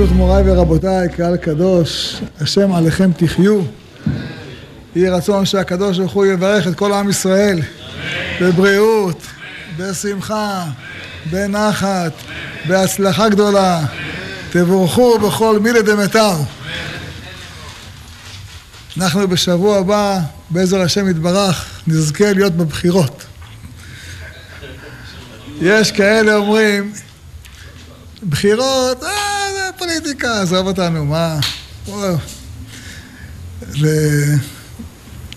מוריי ורבותיי, קהל קדוש, השם עליכם תחיו. יהי רצון שהקדוש ברוך הוא יברך את כל עם ישראל בבריאות, בשמחה, בנחת, בהצלחה גדולה. תבורכו בכל מילי דמיטב. אנחנו בשבוע הבא, בעזר השם יתברך, נזכה להיות בבחירות. יש כאלה אומרים, בחירות, אה, פוליטיקה, עזוב אותנו, מה...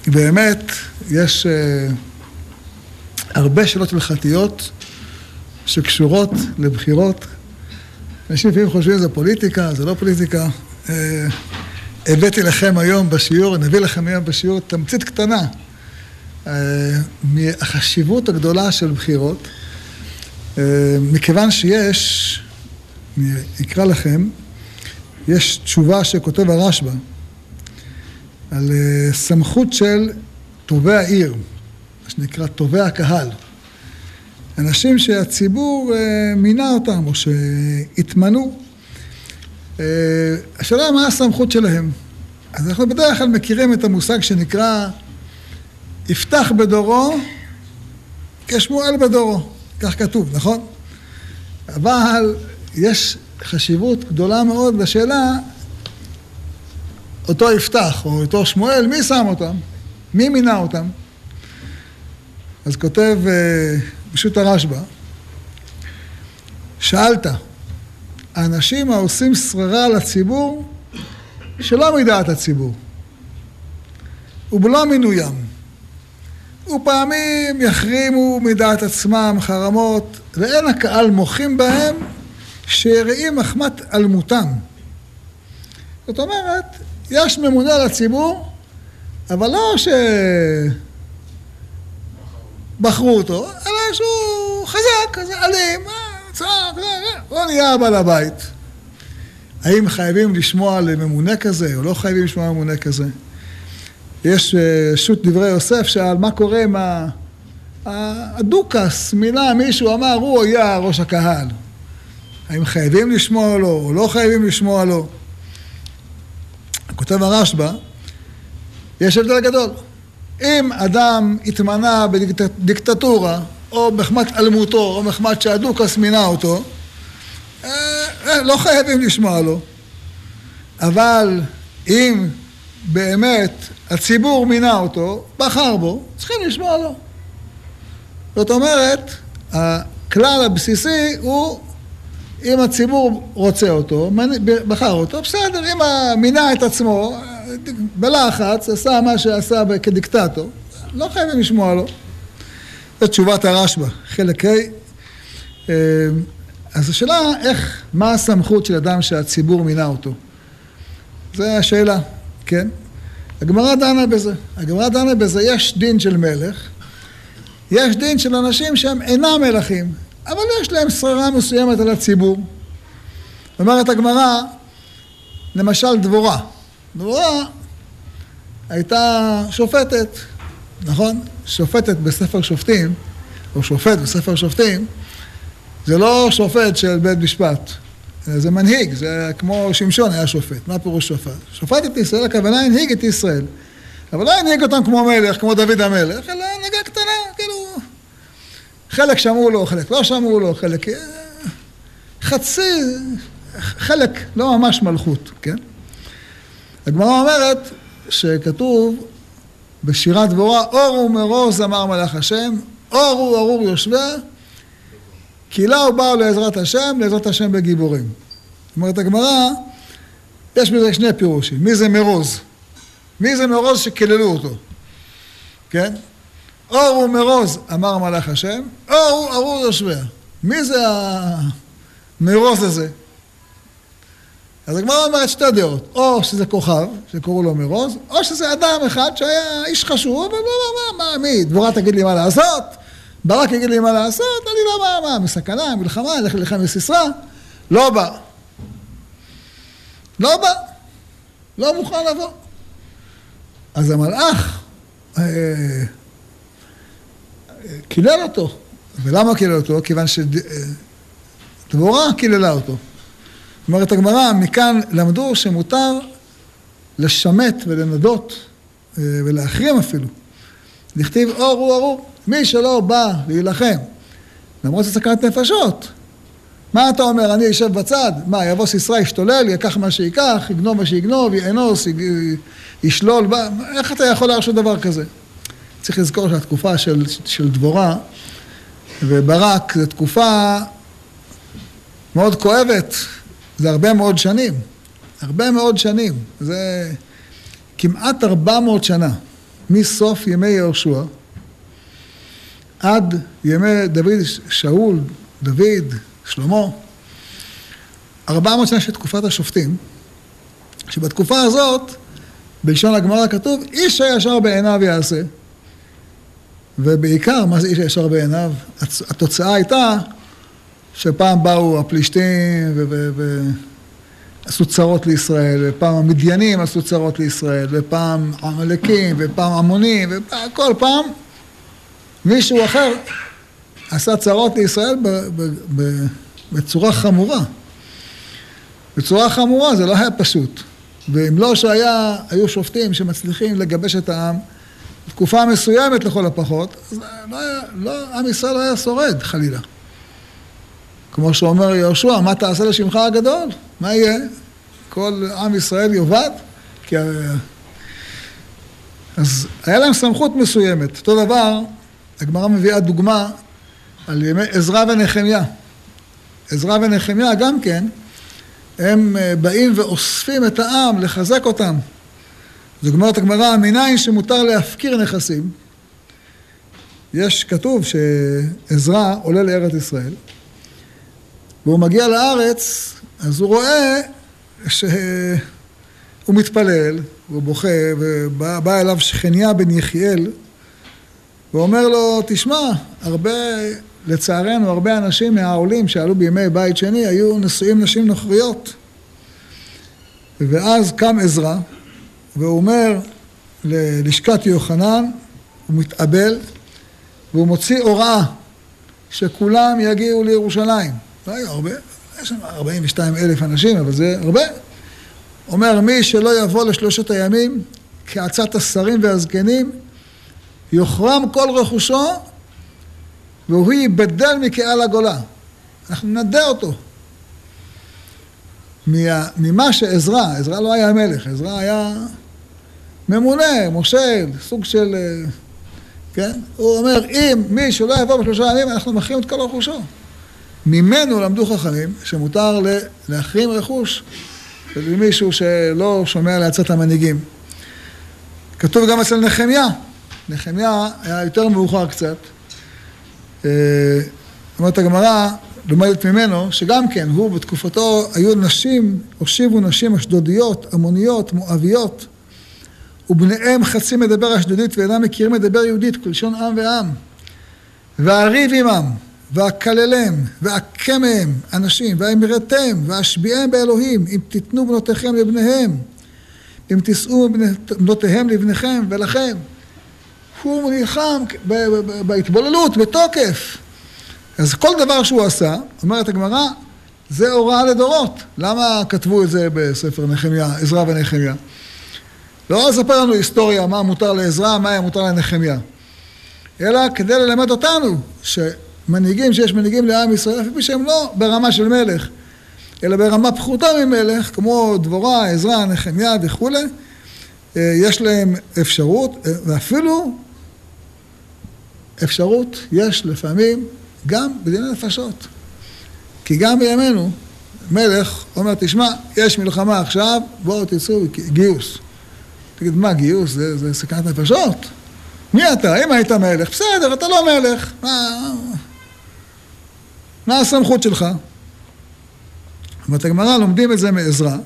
ובאמת, יש uh, הרבה שאלות הלכתיות שקשורות לבחירות. אנשים לפעמים חושבים שזה פוליטיקה, זה לא פוליטיקה. Uh, הבאתי לכם היום בשיעור, נביא לכם היום בשיעור תמצית קטנה uh, מהחשיבות הגדולה של בחירות. מכיוון שיש אני אקרא לכם, יש תשובה שכותב הרשב"א על אה, סמכות של טובי העיר, מה שנקרא טובי הקהל. אנשים שהציבור אה, מינה אותם או שהתמנו. אה, השאלה מה הסמכות שלהם. אז אנחנו בדרך כלל מכירים את המושג שנקרא יפתח בדורו כשמואל בדורו, כך כתוב, נכון? אבל יש חשיבות גדולה מאוד לשאלה, אותו יפתח או אותו שמואל, מי שם אותם? מי מינה אותם? אז כותב פשוט הרשב"א, שאלת, האנשים העושים שררה לציבור שלא מדעת הציבור ובלא מינוים ופעמים יחרימו מדעת עצמם חרמות ואין הקהל מוחים בהם שיראי מחמת אלמותם. זאת אומרת, יש ממונה לציבור, אבל לא שבחרו אותו, אלא שהוא חזק, כזה אלים, אה, צעק, הוא נהיה בעל הבית. האם חייבים לשמוע לממונה כזה, או לא חייבים לשמוע לממונה כזה? יש אה, שו"ת דברי יוסף שאל מה קורה עם הדוכס, מילה מישהו אמר, הוא היה ראש הקהל. האם חייבים לשמוע לו או לא חייבים לשמוע לו. כותב הרשב"א, יש הבדל גדול. אם אדם התמנה בדיקטטורה, או מחמת אלמותו, או מחמת שהדוכס מינה אותו, אה, אה, לא חייבים לשמוע לו. אבל אם באמת הציבור מינה אותו, בחר בו, צריכים לשמוע לו. זאת אומרת, הכלל הבסיסי הוא אם הציבור רוצה אותו, בחר אותו, בסדר, אם מינה את עצמו, בלחץ, עשה מה שעשה כדיקטטור, לא חייבים לשמוע לו. זו תשובת הרשב"א, חלק ה'. אה, אז השאלה איך, מה הסמכות של אדם שהציבור מינה אותו? זו השאלה, כן? הגמרא דנה בזה. הגמרא דנה בזה, יש דין של מלך, יש דין של אנשים שהם אינם מלכים. אבל יש להם שררה מסוימת על הציבור. אומרת הגמרא, למשל דבורה. דבורה הייתה שופטת, נכון? שופטת בספר שופטים, או שופט בספר שופטים, זה לא שופט של בית משפט, זה מנהיג, זה כמו שמשון היה שופט. מה פירוש שופט? שופט את ישראל, הכוונה הנהיג את ישראל. אבל לא הנהיג אותם כמו מלך, כמו דוד המלך. חלק שמעו לו, חלק לא שמעו לו, חלק... אה, חצי, חלק לא ממש מלכות, כן? הגמרא אומרת שכתוב בשירת דבורה, אורו מרוז אמר מלאך השם, אורו ארור יושביה, כי לאו באו לעזרת השם, לעזרת השם בגיבורים. אומרת הגמרא, יש בזה שני פירושים. מי זה מרוז? מי זה מרוז שקיללו אותו? כן? אור ומרוז, אמר מלאך השם, אור ארור יושביה. מי זה המרוז הזה? אז הגמרא אומרת שתי דעות, או שזה כוכב, שקראו לו מרוז, או שזה אדם אחד שהיה איש חשוב, אבל לא, מה, מה, מי, דבורה תגיד לי מה לעשות, ברק יגיד לי מה לעשות, אני לא בא, מה, מסכנה, מלחמה, אלך ללחם בסיסרא, לא בא. לא בא, לא מוכן לבוא. אז המלאך, אה, קילל אותו. ולמה קילל אותו? כיוון שדבורה קיללה אותו. אומרת הגמרא, מכאן למדו שמותר לשמט ולנדות אה, ולהחרים אפילו. לכתיב אור הוא ארור. מי שלא בא להילחם, למרות שזה סכנת נפשות, מה אתה אומר, אני אשב בצד? מה, יבוא סיסרא, ישתולל, ייקח מה שייקח, יגנוב מה שיגנוב, יאנוס, ישלול, איך אתה יכול להרשות דבר כזה? צריך לזכור שהתקופה של, של דבורה וברק זו תקופה מאוד כואבת, זה הרבה מאוד שנים, הרבה מאוד שנים, זה כמעט ארבע מאות שנה, מסוף ימי יהושע עד ימי דוד, שאול, דוד, שלמה, ארבע מאות שנה של תקופת השופטים, שבתקופה הזאת, בלשון הגמרא כתוב, איש הישר בעיניו יעשה. ובעיקר, מה זה איש הישר בעיניו? התוצאה הייתה שפעם באו הפלישתים ועשו צרות לישראל, ופעם המדיינים עשו צרות לישראל, ופעם עמלקים, ופעם עמונים, וכל פעם מישהו אחר עשה צרות לישראל בצורה חמורה. בצורה חמורה זה לא היה פשוט. ואם לא שהיה, היו שופטים שמצליחים לגבש את העם, תקופה מסוימת לכל הפחות, אז לא, היה, לא, עם ישראל לא היה שורד, חלילה. כמו שאומר יהושע, מה תעשה לשמך הגדול? מה יהיה? כל עם ישראל יאבד? כי... אז היה להם סמכות מסוימת. אותו דבר, הגמרא מביאה דוגמה על ימי עזרא ונחמיה. עזרא ונחמיה גם כן, הם אה, באים ואוספים את העם, לחזק אותם. זאת אומרת הגמרא, מניין שמותר להפקיר נכסים. יש, כתוב שעזרא עולה לארץ ישראל, והוא מגיע לארץ, אז הוא רואה שהוא מתפלל, הוא בוכה, ובא אליו שכניה בן יחיאל, ואומר לו, תשמע, הרבה, לצערנו, הרבה אנשים מהעולים שעלו בימי בית שני היו נשואים נשים נוכריות. ואז קם עזרא, והוא אומר ללשכת יוחנן, הוא מתאבל, והוא מוציא הוראה שכולם יגיעו לירושלים. לא היו הרבה, יש שם 42 אלף אנשים, אבל זה הרבה. אומר, מי שלא יבוא לשלושת הימים, כעצת השרים והזקנים, יוחרם כל רכושו, והוא ייבדל מקהל הגולה. אנחנו נדע אותו. ממה שעזרא, עזרא לא היה מלך, עזרא היה ממונה, מושל, סוג של... אה, כן? הוא אומר, אם מישהו לא יבוא בשלושה ימים, אנחנו מחרים את כל רכושו. ממנו למדו חכמים שמותר להחרים רכוש למישהו שלא שומע לעצת המנהיגים. כתוב גם אצל נחמיה, נחמיה היה יותר מאוחר קצת. אה, אומרת הגמרא, לומדת ממנו, שגם כן, הוא בתקופתו, היו נשים, הושיבו נשים אשדודיות, עמוניות, מואביות, ובניהם חצי מדבר אשדודית ואינם מכירים לדבר יהודית, כלשון עם ועם. ואריב עמם, ואקללם, ואכה מהם אנשים, ואמרתם, ואשביעם באלוהים, אם תיתנו בנותיכם לבניהם, אם תישאו בנותיהם לבניכם ולכם. הוא נלחם בהתבוללות, בתוקף. אז כל דבר שהוא עשה, אומרת הגמרא, זה הוראה לדורות. למה כתבו את זה בספר נחמיה, עזרא ונחמיה? לא לספר לנו היסטוריה, מה מותר לעזרא, מה היה מותר לנחמיה. אלא כדי ללמד אותנו שמנהיגים, שיש מנהיגים לעם ישראל, אפילו שהם לא ברמה של מלך, אלא ברמה פחותה ממלך, כמו דבורה, עזרא, נחמיה וכולי, אה, יש להם אפשרות, אה, ואפילו אפשרות יש לפעמים גם בדיני נפשות. כי גם בימינו, מלך אומר, תשמע, יש מלחמה עכשיו, בואו תצאו גיוס. תגיד, מה גיוס? זה, זה סכנת נפשות? מי אתה? אם היית מלך, בסדר, אתה לא מלך. מה, מה הסמכות שלך? אומרת הגמרא, לומדים את זה מעזרא,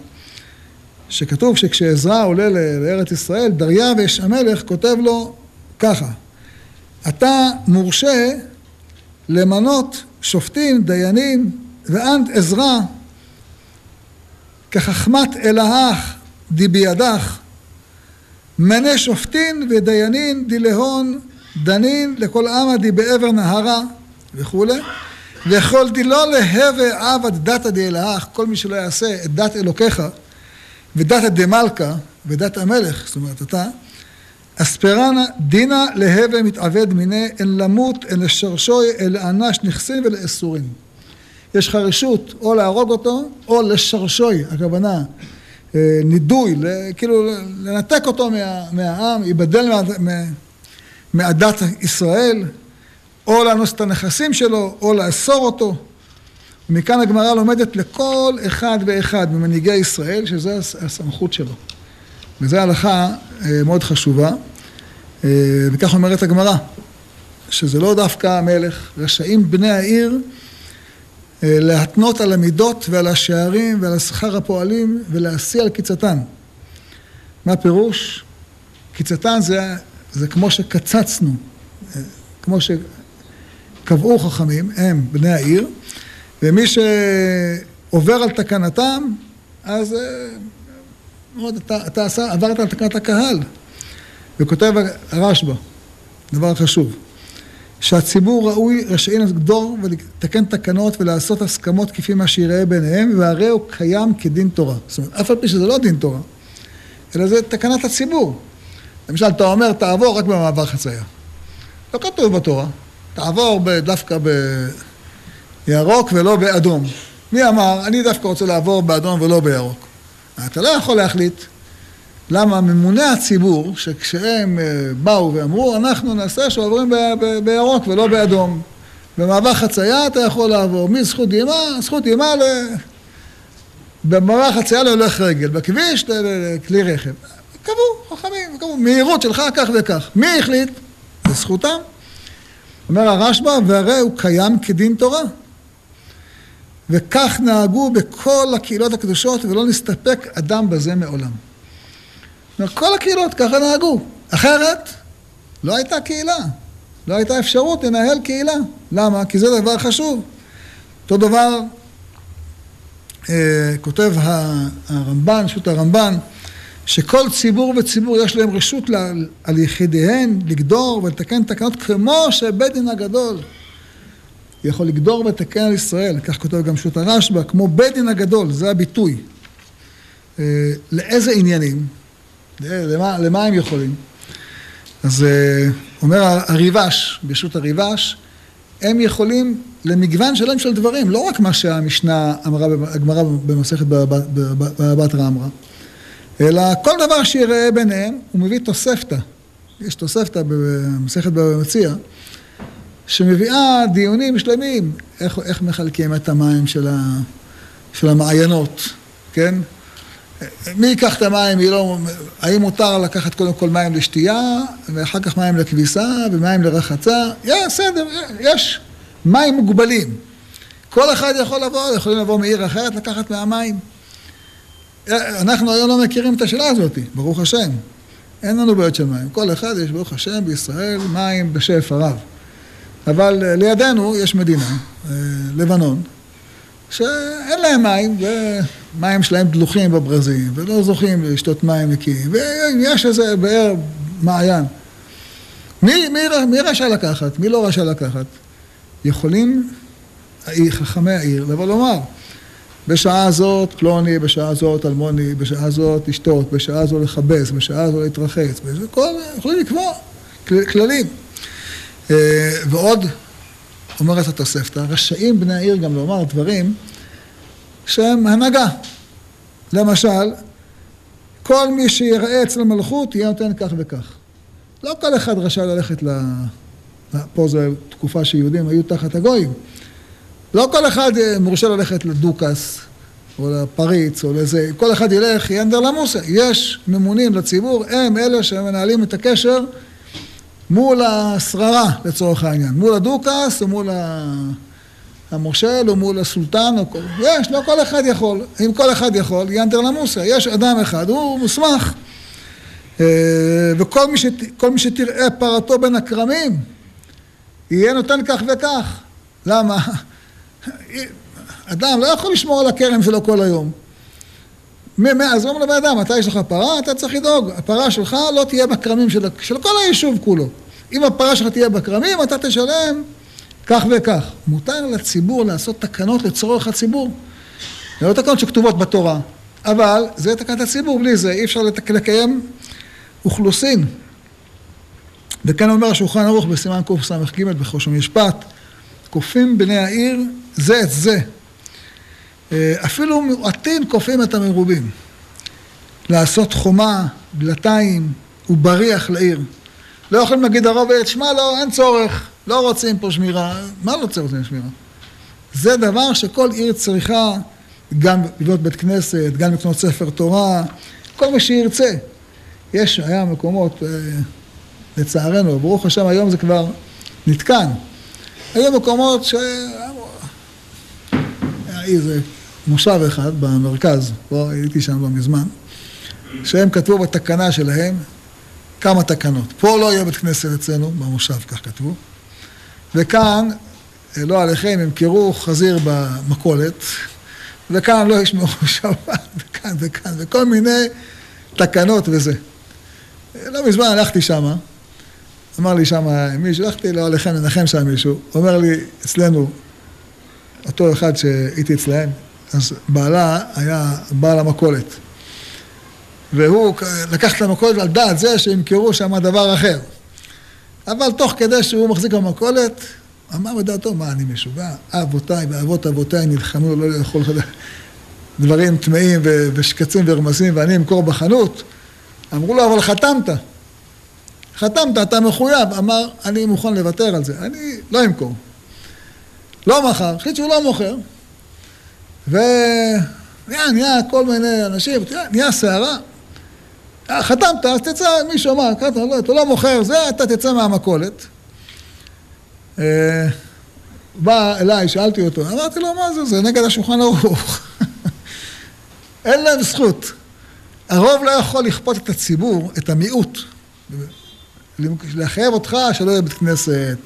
שכתוב שכשעזרא עולה לארץ ישראל, דריווש המלך כותב לו ככה, אתה מורשה למנות שופטים, דיינים, ואנט עזרא כחכמת אלהך די בידך, מנה שופטין ודיינים די להון דנין לכל עמא בעבר נהרה וכולי. ויכולתי לא להווה עבד דתא דאלהך, כל מי שלא יעשה את דת אלוקיך ודתא דמלכה ודת המלך, זאת אומרת אתה, אספרנה דינא להווה מתעבד מיני, אין למות, אין לשרשוי, אין לאנש נכסין ולאסורים. יש לך רשות או להרוג אותו או לשרשוי, הכוונה נידוי, כאילו לנתק אותו מה, מהעם, ייבדל מעדת ישראל, או לאנוס את הנכסים שלו, או לאסור אותו. ומכאן הגמרא לומדת לכל אחד ואחד ממנהיגי ישראל, שזה הסמכות שלו. וזו הלכה אה, מאוד חשובה, אה, וכך אומרת הגמרא, שזה לא דווקא המלך, רשאים בני העיר אה, להתנות על המידות ועל השערים ועל השכר הפועלים ולהשיא על קיצתן. מה פירוש? קיצתן זה, זה כמו שקצצנו, כמו שקבעו חכמים, הם בני העיר, ומי שעובר על תקנתם, אז מאוד, אתה, אתה עשה, עברת על תקנת הקהל. וכותב הרשב"א, דבר חשוב, שהציבור ראוי רשאי לגדור ולתקן תקנות ולעשות הסכמות כפי מה שיראה ביניהם, והרי הוא קיים כדין תורה. זאת אומרת, אף על פי שזה לא דין תורה, אלא זה תקנת הציבור. למשל, אתה אומר, תעבור רק במעבר חצייה. לא כתוב בתורה, תעבור דווקא בירוק ולא באדום. מי אמר, אני דווקא רוצה לעבור באדום ולא בירוק. אתה לא יכול להחליט למה ממוני הציבור, שכשהם אה, באו ואמרו, אנחנו נעשה שעוברים בירוק ולא באדום. במעבר חצייה אתה יכול לעבור מזכות דהימה, זכות דהימה ל... במעבר חצייה להולך רגל, בכביש לכלי רכב. קבעו, חכמים, קבעו, מהירות שלך כך וכך. מי החליט? זה זכותם. אומר הרשב"א, והרי הוא קיים כדין תורה. וכך נהגו בכל הקהילות הקדושות ולא נסתפק אדם בזה מעולם. כל הקהילות ככה נהגו. אחרת, לא הייתה קהילה. לא הייתה אפשרות לנהל קהילה. למה? כי זה דבר חשוב. אותו דבר אה, כותב הרמב"ן, שו"ת הרמב"ן, שכל ציבור וציבור יש להם רשות על יחידיהן לגדור ולתקן תקנות כמו שבית דין הגדול יכול לגדור ולתקן על ישראל, כך כותב גם שו"ת הרשב"א, כמו בית דין הגדול, זה הביטוי. אה, לאיזה עניינים? למה, למה הם יכולים? אז אה, אומר הריבש, ברשות הריבש, הם יכולים למגוון שלם של דברים, לא רק מה שהמשנה אמרה, הגמרא במסכת בבתרא אמרה, אלא כל דבר שיראה ביניהם, הוא מביא תוספתא. יש תוספתא במסכת במציע, שמביאה דיונים שלמים, איך, איך מחלקים את המים של, ה, של המעיינות, כן? מי ייקח את המים, לא, האם מותר לקחת קודם כל מים לשתייה, ואחר כך מים לכביסה, ומים לרחצה? יש, בסדר, יש מים מוגבלים. כל אחד יכול לבוא, יכולים לבוא מעיר אחרת לקחת מהמים. אנחנו היום לא מכירים את השאלה הזאת, ברוך השם. אין לנו בעיות של מים. כל אחד יש, ברוך השם, בישראל מים בשפע רב. אבל אה, לידינו יש מדינה, אה, לבנון, שאין להם מים, ומים שלהם דלוחים בברזים, ולא זוכים לשתות מים נקיים, ויש איזה באר מעיין. מי, מי, מי רשאי לקחת? מי לא רשאי לקחת? יכולים חכמי העיר לבוא לומר, בשעה הזאת פלוני, בשעה הזאת אלמוני, בשעה הזאת לשתות, בשעה זו לכבס, בשעה זו להתרחץ, וכל, יכולים לקבוע כללים. אה, ועוד אומרת התוספתא, רשאים בני העיר גם לומר דברים שהם הנהגה. למשל, כל מי שיראה אצל המלכות יהיה נותן כך וכך. לא כל אחד רשאי ללכת ל... פה זו תקופה שיהודים היו תחת הגויים. לא כל אחד אה, מורשה ללכת לדוכס או לפריץ או לזה, כל אחד ילך ינדר למוסה. יש ממונים לציבור, הם אלה שמנהלים את הקשר מול השררה לצורך העניין, מול הדוכס או מול המושל או מול הסולטן, או כל... יש, לא כל אחד יכול. אם כל אחד יכול, ינטר למוסה. יש אדם אחד, הוא מוסמך. אה, וכל מי, שת... מי שתראה פרתו בין הכרמים, יהיה נותן כך וכך. למה? אדם לא יכול לשמור על הכרם שלו כל היום. אז אומרים לבן אדם, אתה יש לך פרה, אתה צריך לדאוג. הפרה שלך לא תהיה בכרמים של, של כל היישוב כולו. אם הפרה שלך תהיה בכרמים, אתה תשלם כך וכך. מותר לציבור לעשות תקנות לצורך הציבור. זה לא תקנות שכתובות בתורה, אבל זה תקנת הציבור, בלי זה אי אפשר לקיים אוכלוסין. וכאן אומר השולחן ערוך בסימן קס"ג בחוש המשפט, כופים בני העיר זה את זה. אה, אפילו מועטים כופים את המרובים. לעשות חומה, דלתיים ובריח לעיר. לא יכולים להגיד הרוב, שמע לא, אין צורך, לא רוצים פה שמירה. מה לא רוצים שמירה? זה דבר שכל עיר צריכה גם לבנות בית כנסת, גם לקנות ספר תורה, כל מה שירצה. יש, היה מקומות, אה, לצערנו, ברוך השם היום זה כבר נתקן. היו מקומות ש... היה איזה מושב אחד במרכז, פה הייתי שם לא מזמן, שהם כתבו בתקנה שלהם כמה תקנות. פה לא יהיה בית כנסת אצלנו, במושב כך כתבו, וכאן, לא עליכם, ימכרו חזיר במכולת, וכאן לא ישמעו שבת, וכאן וכאן, וכל מיני תקנות וזה. לא מזמן הלכתי שמה, אמר לי שמה מישהו, הלכתי לא עליכם לנחם שם מישהו, אומר לי, אצלנו, אותו אחד שהייתי אצלהם, אז בעלה היה בעל המכולת. והוא לקח את המכולת על דעת זה שימכרו שם דבר אחר. אבל תוך כדי שהוא מחזיק במכולת, אמר בדעתו, מה, אני משוגע? אבותיי ואבות אבותיי נלחמו לא לאכול דברים טמאים ושקצים ורמזים ואני אמכור בחנות. אמרו לו, אבל חתמת. חתמת, אתה מחויב. אמר, אני מוכן לוותר על זה, אני לא אמכור. לא מכר, החליט שהוא לא מוכר. ונהיה כל מיני אנשים, נהיה סערה. חתמת, אז תצא, מישהו אמר, לא, אתה לא מוכר זה, אתה תצא מהמכולת. אה, בא אליי, שאלתי אותו, אמרתי לו, מה זה, זה נגד השולחן ערוך. אין להם זכות. הרוב לא יכול לכפות את הציבור, את המיעוט, לחייב אותך שלא יהיה בית כנסת.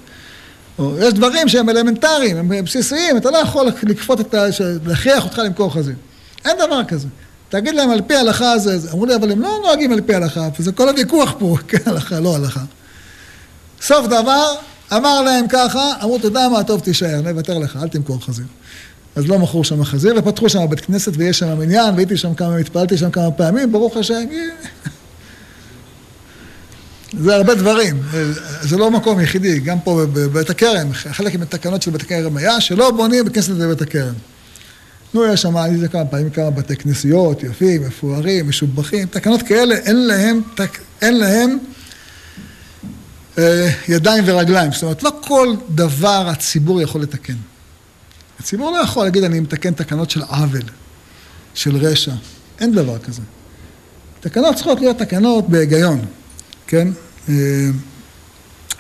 יש דברים שהם אלמנטריים, הם בסיסיים, אתה לא יכול לכפות את ה... להכריח אותך למכור חזיר. אין דבר כזה. תגיד להם על פי ההלכה זה, אמרו לי, אבל הם לא נוהגים על פי ההלכה, וזה כל הוויכוח פה, כן הלכה, לא הלכה. סוף דבר, אמר להם ככה, אמרו, אתה יודע מה, טוב, תישאר, אני אוותר לך, אל תמכור חזיר. אז לא מכרו שם חזיר, ופתחו שם בית כנסת, ויש שם מניין, והייתי שם כמה, התפללתי שם כמה פעמים, ברוך השם. זה הרבה דברים, זה לא מקום יחידי, גם פה בבית הכרם, חלק מהתקנות של בית הכרם היה שלא בונים בית כנסת בבית הכרם. נו, יש שם, אני יודע כמה פעמים, כמה בתי כנסיות, יפים, מפוארים, משובחים, תקנות כאלה, אין להם, תק, אין להם אה, ידיים ורגליים. זאת אומרת, לא כל דבר הציבור יכול לתקן. הציבור לא יכול להגיד, אני מתקן תקנות של עוול, של רשע. אין דבר כזה. תקנות צריכות להיות תקנות בהיגיון, כן? אה,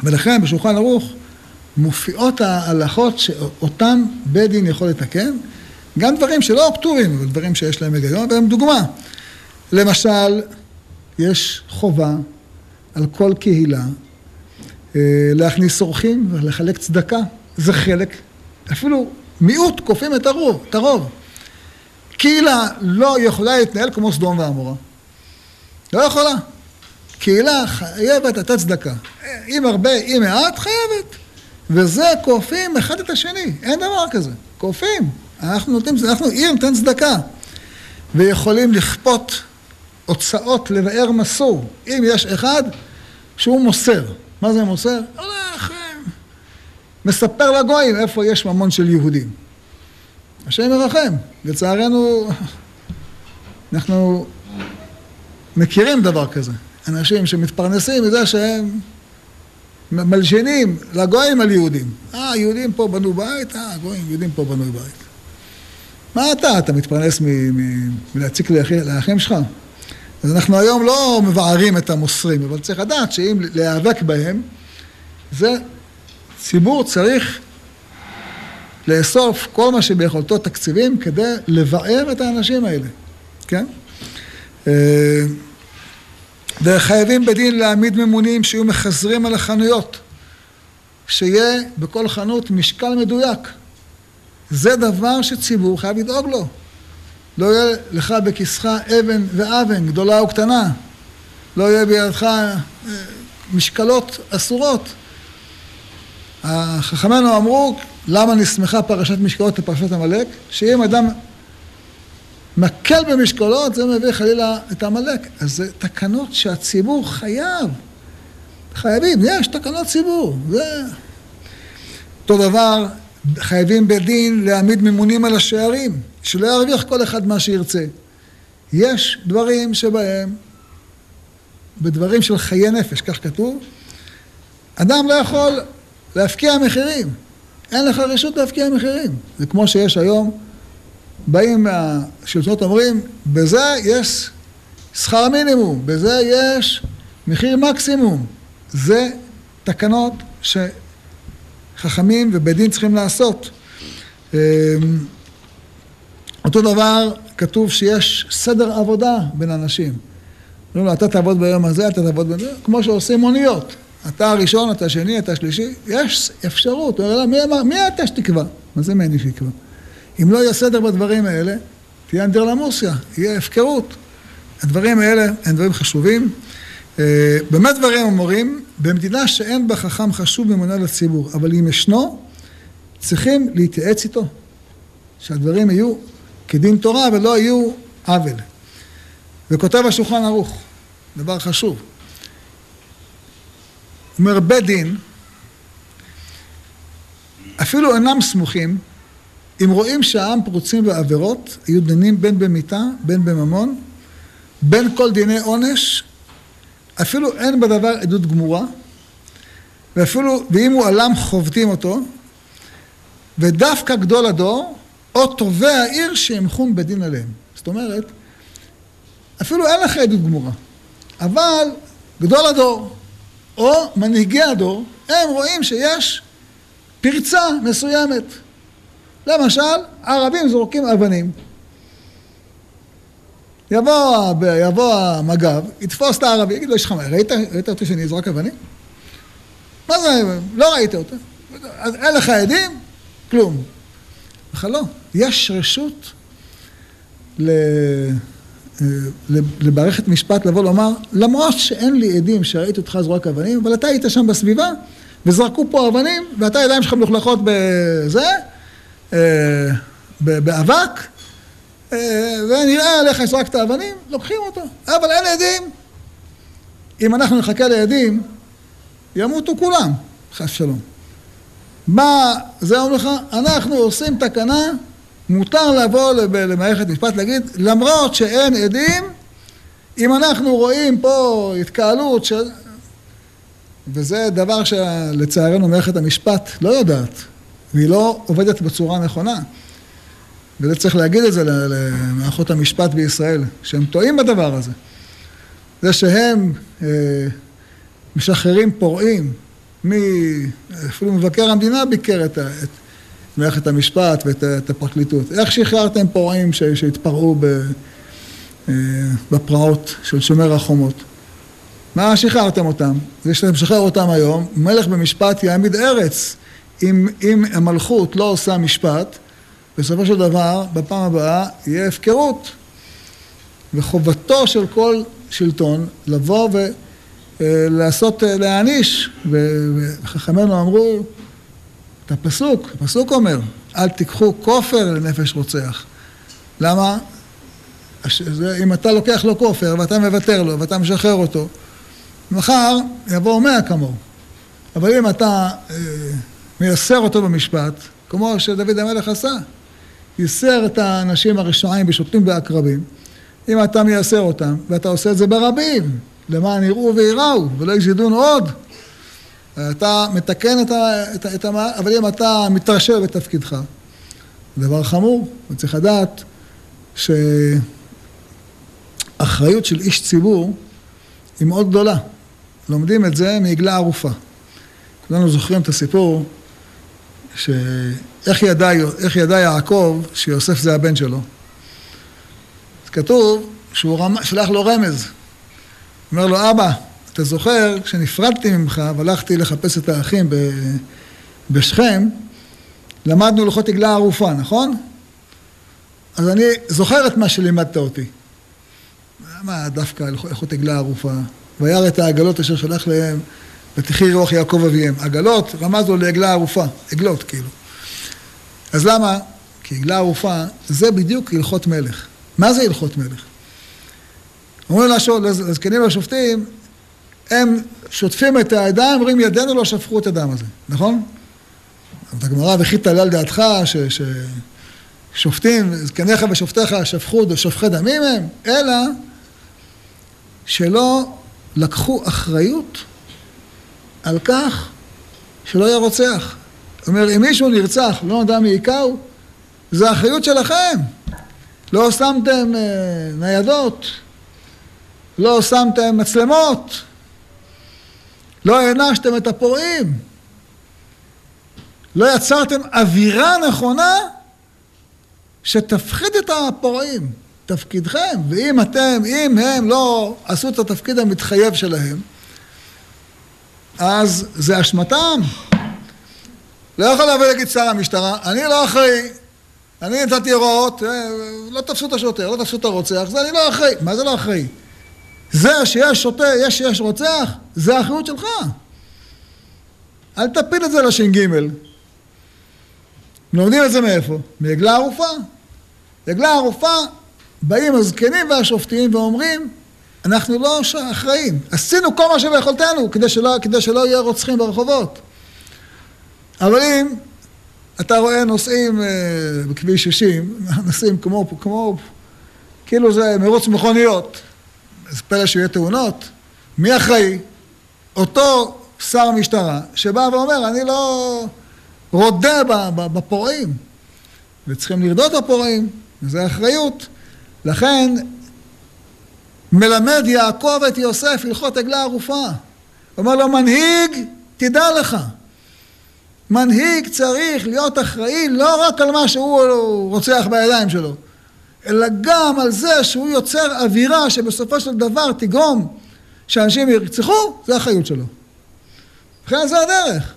ולכן בשולחן ערוך מופיעות ההלכות שאותם בית דין יכול לתקן, גם דברים שלא פטורים, אבל דברים שיש להם היגיון, והם דוגמה. למשל, יש חובה על כל קהילה אה, להכניס אורחים ולחלק צדקה. זה חלק, אפילו מיעוט כופים את הרוב, את הרוב. קהילה לא יכולה להתנהל כמו סדום ועמורה. לא יכולה. קהילה חייבת לתת צדקה. אם הרבה, אם מעט, חייבת. וזה כופים אחד את השני, אין דבר כזה. כופים. אנחנו נותנים, אנחנו עיר נותן צדקה. ויכולים לכפות הוצאות לבאר מסור. אם יש אחד שהוא מוסר. מה זה מוסר? הולך, מספר לגויים איפה יש ממון של יהודים. השם ירחם. לצערנו, אנחנו מכירים דבר כזה. אנשים שמתפרנסים מזה שהם מלשינים לגויים על יהודים. אה, יהודים פה בנו בית? אה, גויים, יהודים פה בנו בית. מה אתה? אתה מתפרנס מלהציק לאחים שלך? אז אנחנו היום לא מבערים את המוסרים, אבל צריך לדעת שאם להיאבק בהם, זה ציבור צריך לאסוף כל מה שביכולתו תקציבים כדי לבער את האנשים האלה, כן? אה, וחייבים בדין להעמיד ממונים שיהיו מחזרים על החנויות, שיהיה בכל חנות משקל מדויק. זה דבר שציבור חייב לדאוג לו. לא יהיה לך בכיסך אבן ואבן, גדולה או קטנה. לא יהיה בידך אה, משקלות אסורות. חכמינו אמרו, למה נסמכה פרשת משקולות לפרשת עמלק? שאם אדם מקל במשקולות, זה מביא חלילה את עמלק. אז זה תקנות שהציבור חייב. חייבים, יש תקנות ציבור. זה... אותו דבר, חייבים בדין להעמיד ממונים על השערים, שלא ירוויח כל אחד מה שירצה. יש דברים שבהם, בדברים של חיי נפש, כך כתוב, אדם לא יכול להפקיע מחירים. אין לך רשות להפקיע מחירים. זה כמו שיש היום, באים מהשלטונות אומרים, בזה יש שכר מינימום, בזה יש מחיר מקסימום. זה תקנות שחכמים ובית דין צריכים לעשות. אמ, אותו דבר כתוב שיש סדר עבודה בין אנשים. אומרים לו, אתה תעבוד ביום הזה, אתה תעבוד ביום הזה, כמו שעושים מוניות. אתה הראשון, אתה השני, אתה השלישי, יש אפשרות. הוא אומר לה, מי, מי אתה שתקבע? מה זה מי שיקבע? אם לא יהיה סדר בדברים האלה, תהיה אנדרלמוסיה, יהיה הפקרות. הדברים האלה הם דברים חשובים. אה, באמת דברים אמורים, במדינה שאין בה חכם חשוב ממונה לציבור, אבל אם ישנו, צריכים להתייעץ איתו, שהדברים יהיו כדין תורה ולא יהיו עוול. וכותב השולחן ערוך, דבר חשוב. אומר בית דין, אפילו אינם סמוכים, אם רואים שהעם פרוצים בעבירות, היו דנים בין במיתה, בין בממון, בין כל דיני עונש, אפילו אין בדבר עדות גמורה, ואפילו, ואם הוא עלם חובטים אותו, ודווקא גדול הדור, או טובי העיר שימחום בדין עליהם. זאת אומרת, אפילו אין לך עדות גמורה, אבל גדול הדור, או מנהיגי הדור, הם רואים שיש פרצה מסוימת. למשל, ערבים זורקים אבנים. יבוא, יבוא המג"ב, יתפוס את הערבי, יגיד לו, יש לך מה, ראית, ראית אותי שאני אזרוק אבנים? מה זה, לא ראית אותו. אז אין לך עדים? כלום. בכלל לא. יש רשות ל... למערכת משפט לבוא לומר, למרות שאין לי עדים שראיתי אותך זרוק אבנים, אבל אתה היית שם בסביבה, וזרקו פה אבנים, ואתה הידיים שלך מלוכלכות בזה, אה, באבק, אה, ונראה עליך שזרקת אבנים, לוקחים אותו. אבל אין עדים. אם אנחנו נחכה לעדים, ימותו כולם, חס שלום. מה זה אומר לך? אנחנו עושים תקנה מותר לבוא למערכת משפט להגיד, למרות שאין עדים, אם אנחנו רואים פה התקהלות של... וזה דבר שלצערנו מערכת המשפט לא יודעת, והיא לא עובדת בצורה נכונה. וזה צריך להגיד את זה למערכות המשפט בישראל, שהם טועים בדבר הזה. זה שהם אה, משחררים פורעים, מ... אפילו מבקר המדינה ביקר את, את מערכת המשפט ואת הפרקליטות. איך שחררתם פורעים שהתפרעו אה, בפרעות של שומר החומות? מה שחררתם אותם? זה שאתם משחרר אותם היום, מלך במשפט יעמיד ארץ. אם, אם המלכות לא עושה משפט, בסופו של דבר, בפעם הבאה, יהיה הפקרות. וחובתו של כל שלטון לבוא ולעשות, אה, להעניש. וחכמינו אמרו, את הפסוק, הפסוק אומר, אל תיקחו כופר לנפש רוצח. למה? אם אתה לוקח לו כופר ואתה מוותר לו ואתה משחרר אותו, מחר יבואו מאה כמוהו. אבל אם אתה אה, מייסר אותו במשפט, כמו שדוד המלך עשה, ייסר את האנשים הרשעים בשוטים ועקרבים, אם אתה מייסר אותם ואתה עושה את זה ברבים, למען יראו וייראו ולא יזידון עוד, אתה מתקן את, ה, את, את המעל, אבל אם אתה מתרשל בתפקידך, זה דבר חמור, וצריך לדעת שאחריות של איש ציבור היא מאוד גדולה. לומדים את זה מעגלה ערופה. כולנו זוכרים את הסיפור שאיך ידע, ידע יעקב שיוסף זה הבן שלו. אז כתוב שהוא רמ... שלח לו רמז. אומר לו, אבא, אתה זוכר, כשנפרדתי ממך והלכתי לחפש את האחים בשכם, למדנו לוחות עגלה ערופה, נכון? אז אני זוכר את מה שלימדת אותי. למה דווקא לוחות עגלה ערופה? וירא את העגלות אשר שלח להם, ותחי רוח יעקב אביהם. עגלות, רמז לעגלה ערופה, עגלות כאילו. אז למה? כי עגלה ערופה זה בדיוק הלכות מלך. מה זה הלכות מלך? אומרים לזקנים והשופטים, הם שוטפים את הידיים, אומרים ידינו לא שפכו את הדם הזה, נכון? אבל הגמרא וכי תלל דעתך ששופטים, זקניך ושופטיך שפכו, שופכי דמים הם, אלא שלא לקחו אחריות על כך שלא יהיה רוצח. זאת אומרת, אם מישהו נרצח, לא נדע מי היכהו, זה אחריות שלכם. לא שמתם אה, ניידות, לא שמתם מצלמות, לא הענשתם את הפורעים, לא יצרתם אווירה נכונה שתפחיד את הפורעים. תפקידכם, ואם אתם, אם הם לא עשו את התפקיד המתחייב שלהם, אז זה אשמתם. לא יכול לבוא להגיד שר המשטרה, אני לא אחראי, אני נתתי הוראות, אה, לא תפסו את השוטר, לא תפסו את הרוצח, זה אני לא אחראי. מה זה לא אחראי? זה שיש שוטר, יש שיש רוצח, זה האחריות שלך. אל תפיל את זה לש"ג. לומדים את זה מאיפה? מעגלה ערופה. עגלה ערופה, באים הזקנים והשופטים ואומרים, אנחנו לא אחראים. עשינו כל מה שביכולתנו כדי שלא, כדי שלא יהיה רוצחים ברחובות. אבל אם אתה רואה נוסעים אה, בכביש 60, נוסעים כמו, כמו, כאילו זה מרוץ מכוניות, אז פלא שיהיה תאונות, מי אחראי? אותו שר משטרה שבא ואומר, אני לא רודה בפורעים, וצריכים לרדות בפורעים, וזו אחריות. לכן מלמד יעקב את יוסף הלכות עגלה ערופה. אומר לו, מנהיג, תדע לך. מנהיג צריך להיות אחראי לא רק על מה שהוא רוצח בידיים שלו, אלא גם על זה שהוא יוצר אווירה שבסופו של דבר תגרום שאנשים ירצחו, זה אחריות שלו. לכן זה הדרך.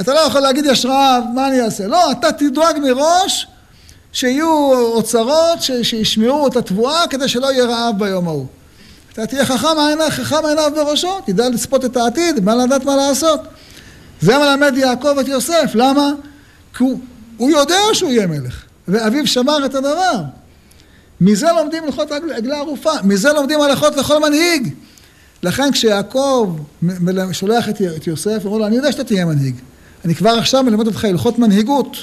אתה לא יכול להגיד יש רעב, מה אני אעשה? לא, אתה תדאג מראש שיהיו אוצרות שישמרו את התבואה כדי שלא יהיה רעב ביום ההוא. אתה תהיה חכם עיניו, חכם עיניו בראשו, תדע לצפות את העתיד, מה לדעת מה לעשות. זה מלמד יעקב את יוסף, למה? כי הוא, הוא יודע שהוא יהיה מלך, ואביו שמר את הדבר. מזה לומדים הלכות עגלה ערופה, מזה לומדים הלכות לכל מנהיג. לכן כשיעקב שולח את יוסף, אומר לו, אני יודע שאתה תהיה מנהיג. אני כבר עכשיו מלמד אותך הלכות מנהיגות,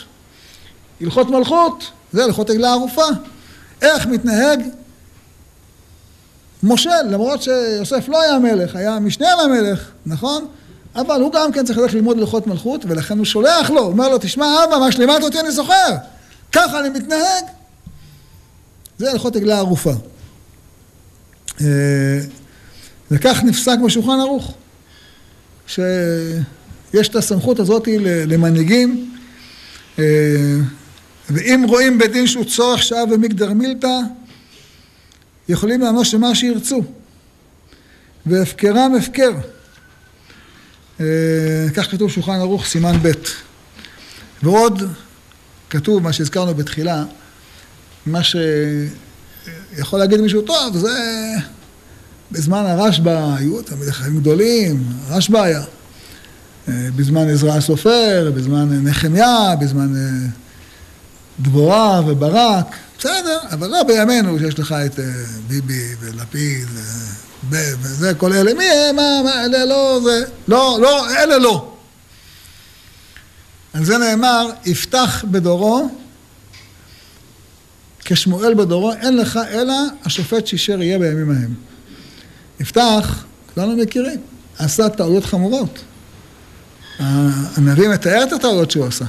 הלכות מלכות, זה הלכות עגלה ערופה. איך מתנהג משה, למרות שיוסף לא היה מלך, היה משנה למלך, נכון? אבל הוא גם כן צריך ללכת ללמוד הלכות מלכות, ולכן הוא שולח לו, אומר לו, תשמע אבא, מה שלימדת אותי אני זוכר, ככה אני מתנהג. זה הלכות עגלה ערופה. אה, וכך נפסק בשולחן ערוך, שיש את הסמכות הזאת למנהיגים, אה, ואם רואים בדין שהוא צורך שעה ומגדר מילתא, יכולים לענוש למה שירצו, והפקרם הפקר. אה, כך כתוב שולחן ערוך סימן ב'. ועוד כתוב מה שהזכרנו בתחילה, מה שיכול להגיד מישהו טוב, זה בזמן הרשב"א היו תלמידי חיים גדולים, רשב"א היה. אה, בזמן עזרא הסופר, בזמן נחמיה, בזמן אה, דבורה וברק, בסדר, אבל לא בימינו שיש לך את ביבי ולפיד וזה, כל אלה, מי הם, מה, מה, אלה לא, זה, לא, לא, אלה לא. על זה נאמר, יפתח בדורו כשמואל בדורו, אין לך אלא השופט שישר יהיה בימים ההם. יפתח, כולנו מכירים, עשה טעויות חמורות. הנביא מתאר את הטעויות שהוא עשה.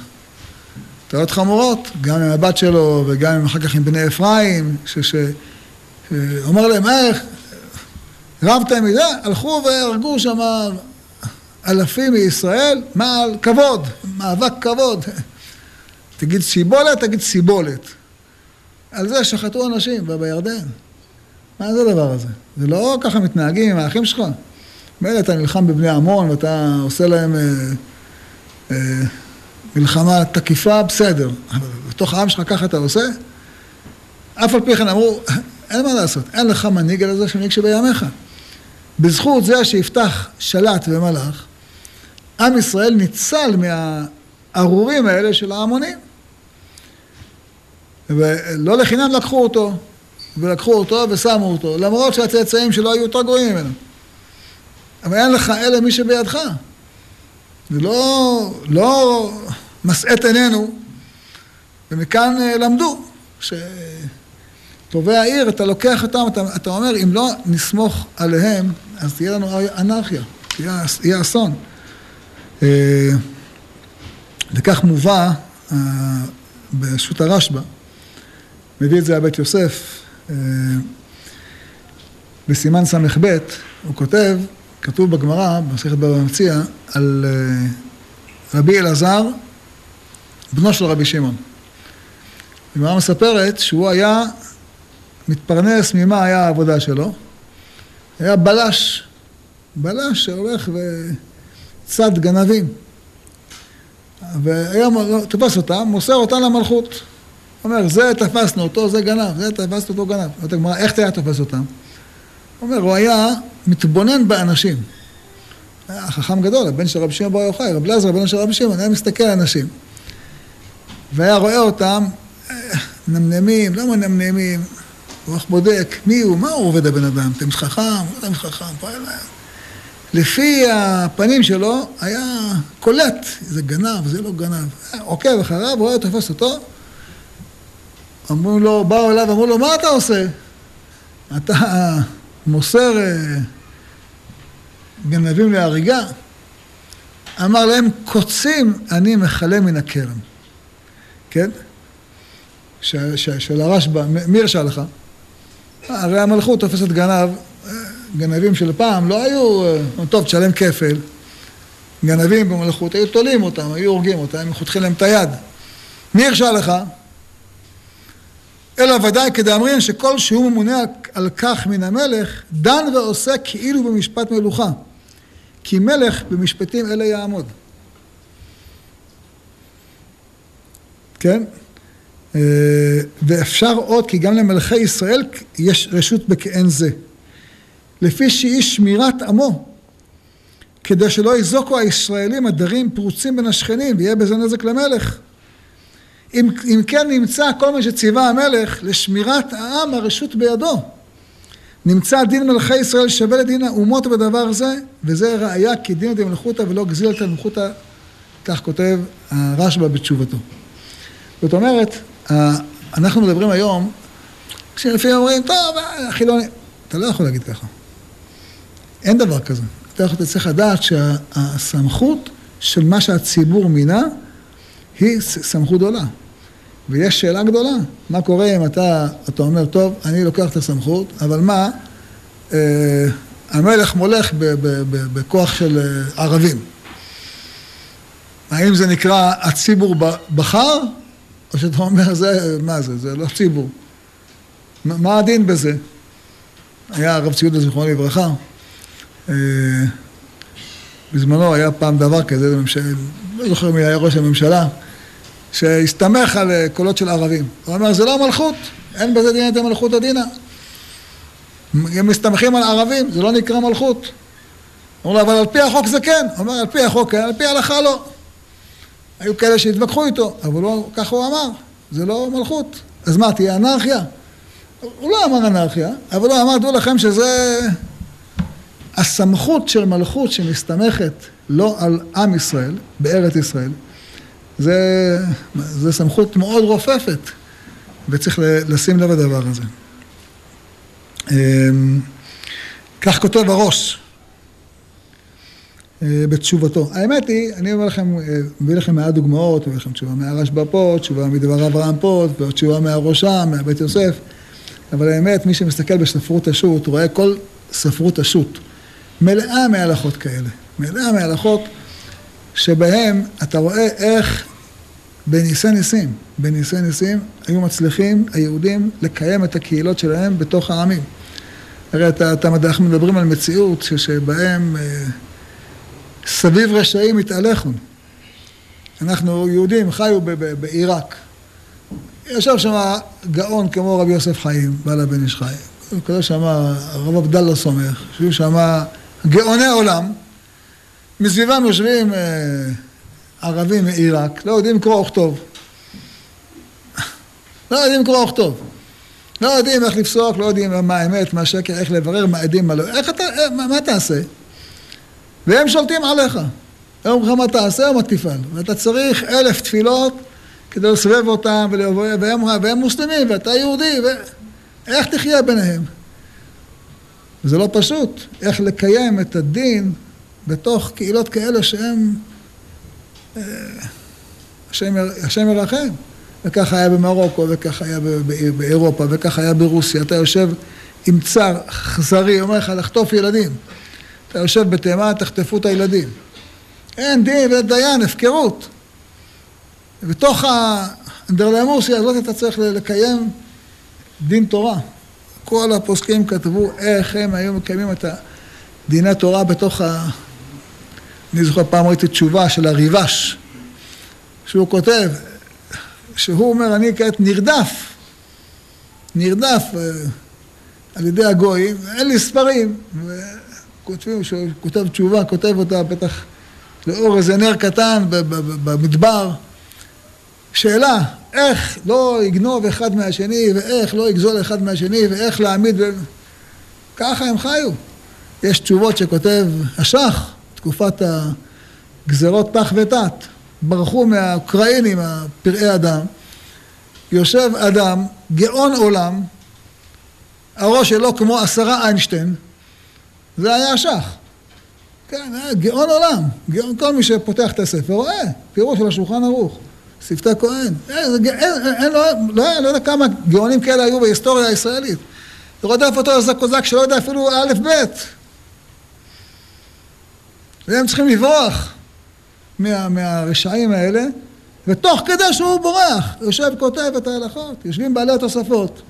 טעויות חמורות, גם עם הבת שלו וגם אחר כך עם בני אפרים, שאומר להם, איך, רבתם מזה, הלכו והרגו שם אלפים מישראל, מה על כבוד, מאבק כבוד. תגיד שיבולת, תגיד סיבולת. על זה שחטו אנשים בירדן. מה זה הדבר הזה? זה לא ככה מתנהגים עם האחים שלך. מילא אתה נלחם בבני עמון ואתה עושה להם אה, אה, מלחמה תקיפה, בסדר. אבל בתוך העם שלך ככה אתה עושה? אף על פי כן אמרו, אין מה לעשות, אין לך מנהיג על זה שמנהיג שבימיך. בזכות זה שיפתח שלט ומלאך, עם ישראל ניצל מהארורים האלה של ההמונים. ולא לחינם לקחו אותו, ולקחו אותו ושמו אותו, למרות שהצאצאים שלו היו יותר גרועים ממנו. אבל אין לך אלא מי שבידך. זה לא, לא משאת עינינו, ומכאן אה, למדו, שטובי העיר, אתה לוקח אותם, אתה, אתה אומר, אם לא נסמוך עליהם, אז תהיה לנו אנרכיה, תהיה, יהיה אסון. אה, וכך מובא אה, בשו"ת הרשב"א, מביא את זה הבית יוסף, בסימן ס"ב, הוא כותב, כתוב בגמרא, במסכת בבא מציע, על רבי אלעזר, בנו של רבי שמעון. הגמרא מספרת שהוא היה מתפרנס ממה היה העבודה שלו. היה בלש, בלש שהולך וצד גנבים. והיום תופס אותם, מוסר אותם למלכות. אומר, זה תפסנו אותו, זה גנב, זה תפסנו אותו גנב. אומרת הגמרא, איך היה תופס אותם? אומר, הוא היה מתבונן באנשים. היה חכם גדול, הבן של רבי שמעון בר יוחאי, רבי אלעזר, הבן של רבי שמעון, היה מסתכל על אנשים. והיה רואה אותם מנמנמים, לא מנמנמים, הוא רק בודק מי הוא, מה הוא עובד הבן אדם, אתם חכם, אתם חכם, פועל להם. לפי הפנים שלו היה קולט, זה גנב, זה לא גנב. עוקב אחריו, רואה, תופס אותו. אמרו לו, באו אליו, אמרו לו, מה אתה עושה? אתה מוסר אה, גנבים להריגה? אמר להם, קוצים אני מכלה מן הכרם. כן? של הרשב"א, מי הרשה לך? הרי המלכות תופסת גנב, גנבים של פעם לא היו, טוב, תשלם כפל. גנבים במלכות, היו תולים אותם, היו הורגים אותם, הם חותכים להם את היד. מי הרשה לך? אלא ודאי כדאמרין שכל שהוא ממונה על כך מן המלך, דן ועושה כאילו במשפט מלוכה. כי מלך במשפטים אלה יעמוד. כן? אה, ואפשר עוד כי גם למלכי ישראל יש רשות בכעין זה. לפי שהיא שמירת עמו, כדי שלא יזוקו הישראלים הדרים פרוצים בין השכנים ויהיה בזה נזק למלך. אם, אם כן נמצא כל מה שציווה המלך לשמירת העם הרשות בידו. נמצא דין מלכי ישראל שווה לדין האומות בדבר זה, וזה ראיה כי דין דמלכותא ולא גזיל תמלכותא, כך כותב הרשב"א בתשובתו. זאת אומרת, אנחנו מדברים היום, כשלפעמים אומרים, טוב, חילוני, אתה לא יכול להגיד ככה. אין דבר כזה. אתה צריך לדעת שהסמכות של מה שהציבור מינה היא סמכות גדולה. ויש שאלה גדולה, מה קורה אם אתה, אתה אומר, טוב, אני לוקח את הסמכות, אבל מה, אה, המלך מולך ב, ב, ב, בכוח של אה, ערבים. האם זה נקרא הציבור בחר, או שאתה אומר, זה, מה זה, זה לא ציבור. מה הדין בזה? היה הרב ציודה זיכרונו לברכה, אה, בזמנו היה פעם דבר כזה, לא זוכר מי היה ראש הממשלה, שהסתמך על אה, קולות של ערבים. הוא אומר, זה לא מלכות, אין בזה דין את המלכות הדינא. הם מסתמכים על ערבים, זה לא נקרא מלכות. אמרו לו, אבל על פי החוק זה כן. הוא אומר, על פי החוק כן, על פי ההלכה לא. היו כאלה שהתווכחו איתו, אבל לא, ככה הוא אמר, זה לא מלכות. אז מה, תהיה אנרכיה? הוא לא אמר אנרכיה, אבל הוא אמר, דעו לכם שזה הסמכות של מלכות שמסתמכת לא על עם ישראל, בארץ ישראל, זה, זה סמכות מאוד רופפת, וצריך לשים לב לדבר הזה. אמ, כך כותב הראש. אה, בתשובתו. האמת היא, אני אומר לכם, אה, מביא לכם מעט דוגמאות, מביא לכם תשובה מהרשב"א פה, תשובה מדבר אברהם פה, תשובה מהראשה, מהבית יוסף, אבל האמת, מי שמסתכל בספרות השו"ת, רואה כל ספרות השו"ת מלאה מהלכות כאלה, מלאה מהלכות שבהם אתה רואה איך בניסי ניסים, בניסי ניסים היו מצליחים היהודים לקיים את הקהילות שלהם בתוך העמים. הרי אתה, אתה, אנחנו מדברים על מציאות שבהם אה, סביב רשעים התהלכו. אנחנו יהודים, חיו בעיראק. ישב שם גאון כמו רבי יוסף חיים, בעל הבן איש חי. כזה שם הרב עבדאללה סומך, שהיו שם גאוני עולם, מסביבם יושבים אה, ערבים מעיראק, לא יודעים קרוא וכתוב. לא יודעים קרוא וכתוב. לא יודעים איך לפסוק, לא יודעים מה האמת, מה השקר, איך לברר, מה עדים, מה לא. איך אתה, אה, מה, מה תעשה? והם שולטים עליך. הם אומרים לך מה תעשה ומה תפעל. ואתה צריך אלף תפילות כדי לסובב אותם, והם, והם מוסלמים, ואתה יהודי, ואיך תחיה ביניהם? זה לא פשוט, איך לקיים את הדין בתוך קהילות כאלה שהם... אה, השם ירחם. וככה היה במרוקו, וככה היה באירופה, וככה היה ברוסיה. אתה יושב עם צר אכזרי, אומר לך לחטוף ילדים. אתה יושב בתימן, תחטפו את הילדים. אין דין ודיין, הפקרות. בתוך האנדרלמוסיה הזאת אתה צריך לקיים דין תורה. כל הפוסקים כתבו איך הם היו מקיימים את דיני התורה בתוך ה... אני זוכר פעם ראיתי תשובה של הריבש, שהוא כותב, שהוא אומר, אני כעת נרדף, נרדף אה, על ידי הגויים, אין לי ספרים, וכותבים, שהוא כותב תשובה, כותב אותה בטח לאור איזה נר קטן במדבר. שאלה, איך לא יגנוב אחד מהשני, ואיך לא יגזול אחד מהשני, ואיך להעמיד... ב... ככה הם חיו. יש תשובות שכותב השח, תקופת הגזרות תח ותת. ברחו מהאוקראינים, הפראי אדם. יושב אדם, גאון עולם, הראש שלו כמו עשרה איינשטיין, זה היה השח. כן, היה גאון עולם. גאון, כל מי שפותח את הספר רואה, פירוש של השולחן ערוך. שפתי כהן. אין, אין, אין, לא, לא, לא יודע כמה גאונים כאלה היו בהיסטוריה הישראלית. רודף אותו איזה קוזק שלא יודע אפילו א' ב'. והם צריכים לברוח מה, מהרשעים האלה, ותוך כדי שהוא בורח, יושב כותב את ההלכות, יושבים בעלי התוספות.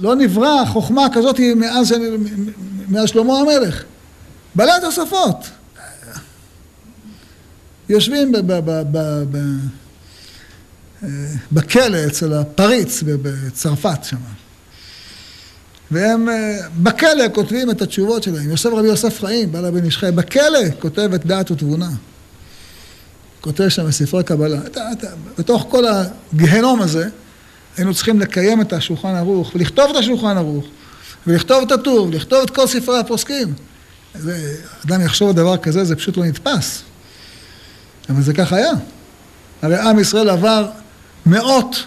לא נברא חוכמה כזאת מאז, מאז שלמה המלך. בעלי התוספות. יושבים ב, בכלא אצל הפריץ בצרפת שם. והם בכלא כותבים את התשובות שלהם. יוסף רבי יוסף חיים, בעל הבן איש חי, בכלא כותב את דעת ותבונה. כותב שם בספרי קבלה. בתוך כל הגהנום הזה, היינו צריכים לקיים את השולחן ערוך, ולכתוב את השולחן ערוך, ולכתוב את הטור, ולכתוב את כל ספרי הפוסקים. אדם יחשוב על דבר כזה, זה פשוט לא נתפס. אבל זה כך היה. הרי עם ישראל עבר מאות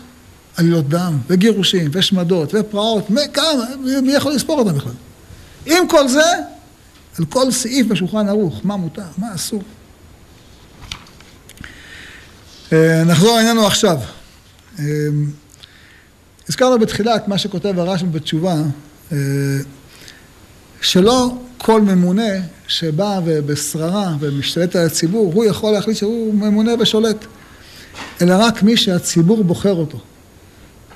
עלילות דם, וגירושים, ושמדות, ופרעות, כמה, מי יכול לספור אותם בכלל? עם כל זה, על כל סעיף בשולחן ערוך, מה מותר, מה אסור. אה, נחזור לענייננו עכשיו. הזכרנו בתחילה את מה שכותב הרש"ם בתשובה, אה, שלא כל ממונה שבא ובשררה ומשתלט על הציבור, הוא יכול להחליט שהוא ממונה ושולט. אלא רק מי שהציבור בוחר אותו.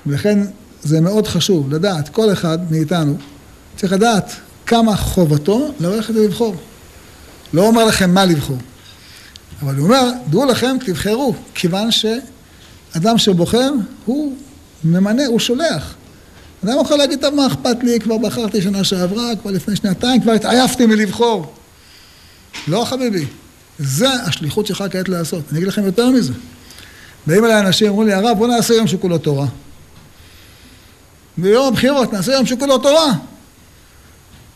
ולכן זה מאוד חשוב לדעת, כל אחד מאיתנו צריך לדעת כמה חובתו ללכת ולבחור. לא אומר לכם מה לבחור, אבל הוא אומר, דעו לכם, תבחרו, כיוון שאדם שבוחר, הוא ממנה, הוא שולח. אדם יכול להגיד, טוב, מה אכפת לי, כבר בחרתי שנה שעברה, כבר לפני שנתיים, כבר התעייפתי מלבחור. לא, חביבי, זה השליחות שלך כעת לעשות. אני אגיד לכם יותר מזה. באים אליי אנשים, אמרו לי, הרב, בוא נעשה יום שכולו תורה. ביום הבחירות נעשה יום שכולו תורה.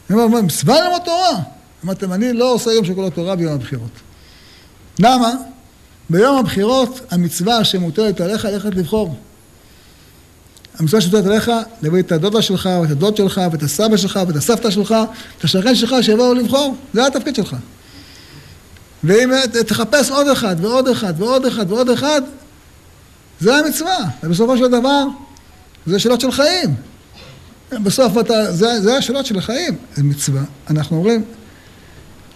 אני אומר, מצווה ללמוד תורה. אמרתם, אני לא עושה יום שכולו תורה ביום הבחירות. למה? ביום הבחירות המצווה שמוטלת עליך ללכת לבחור. המצווה שמוטלת עליך להביא את הדודה שלך, ואת הדוד שלך, ואת הסבא שלך, ואת הסבתא שלך, את השכן שלך שיבואו לבחור. זה התפקיד שלך. ואם תחפש עוד אחד, ועוד אחד, ועוד אחד, ועוד אחד, זה המצווה, ובסופו של דבר זה שאלות של חיים. בסוף אתה, זה, זה השאלות של החיים, זה מצווה. אנחנו אומרים,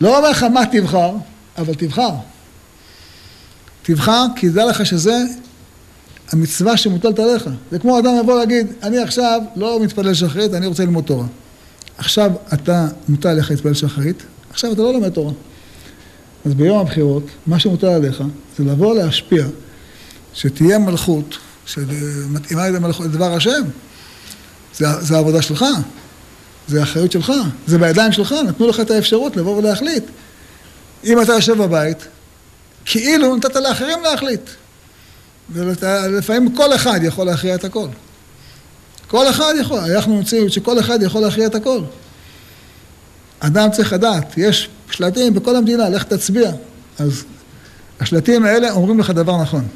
לא אומר לך מה תבחר, אבל תבחר. תבחר, כי דע לך שזה המצווה שמוטלת עליך. זה כמו אדם יבוא להגיד, אני עכשיו לא מתפלל שחרית, אני רוצה ללמוד תורה. עכשיו אתה, מוטל עליך להתפלל שחרית, עכשיו אתה לא לומד תורה. אז ביום הבחירות, מה שמוטל עליך זה לבוא להשפיע שתהיה מלכות שמתאימה לדבר השם. זה, זה העבודה שלך, זה האחריות שלך, זה בידיים שלך, נתנו לך את האפשרות לבוא ולהחליט אם אתה יושב בבית, כאילו נתת לאחרים להחליט. ולפעמים כל אחד יכול להכריע את הכל. כל אחד יכול, אנחנו מציעים שכל אחד יכול להכריע את הכל. אדם צריך לדעת, יש שלטים בכל המדינה, לך תצביע. אז השלטים האלה אומרים לך דבר נכון.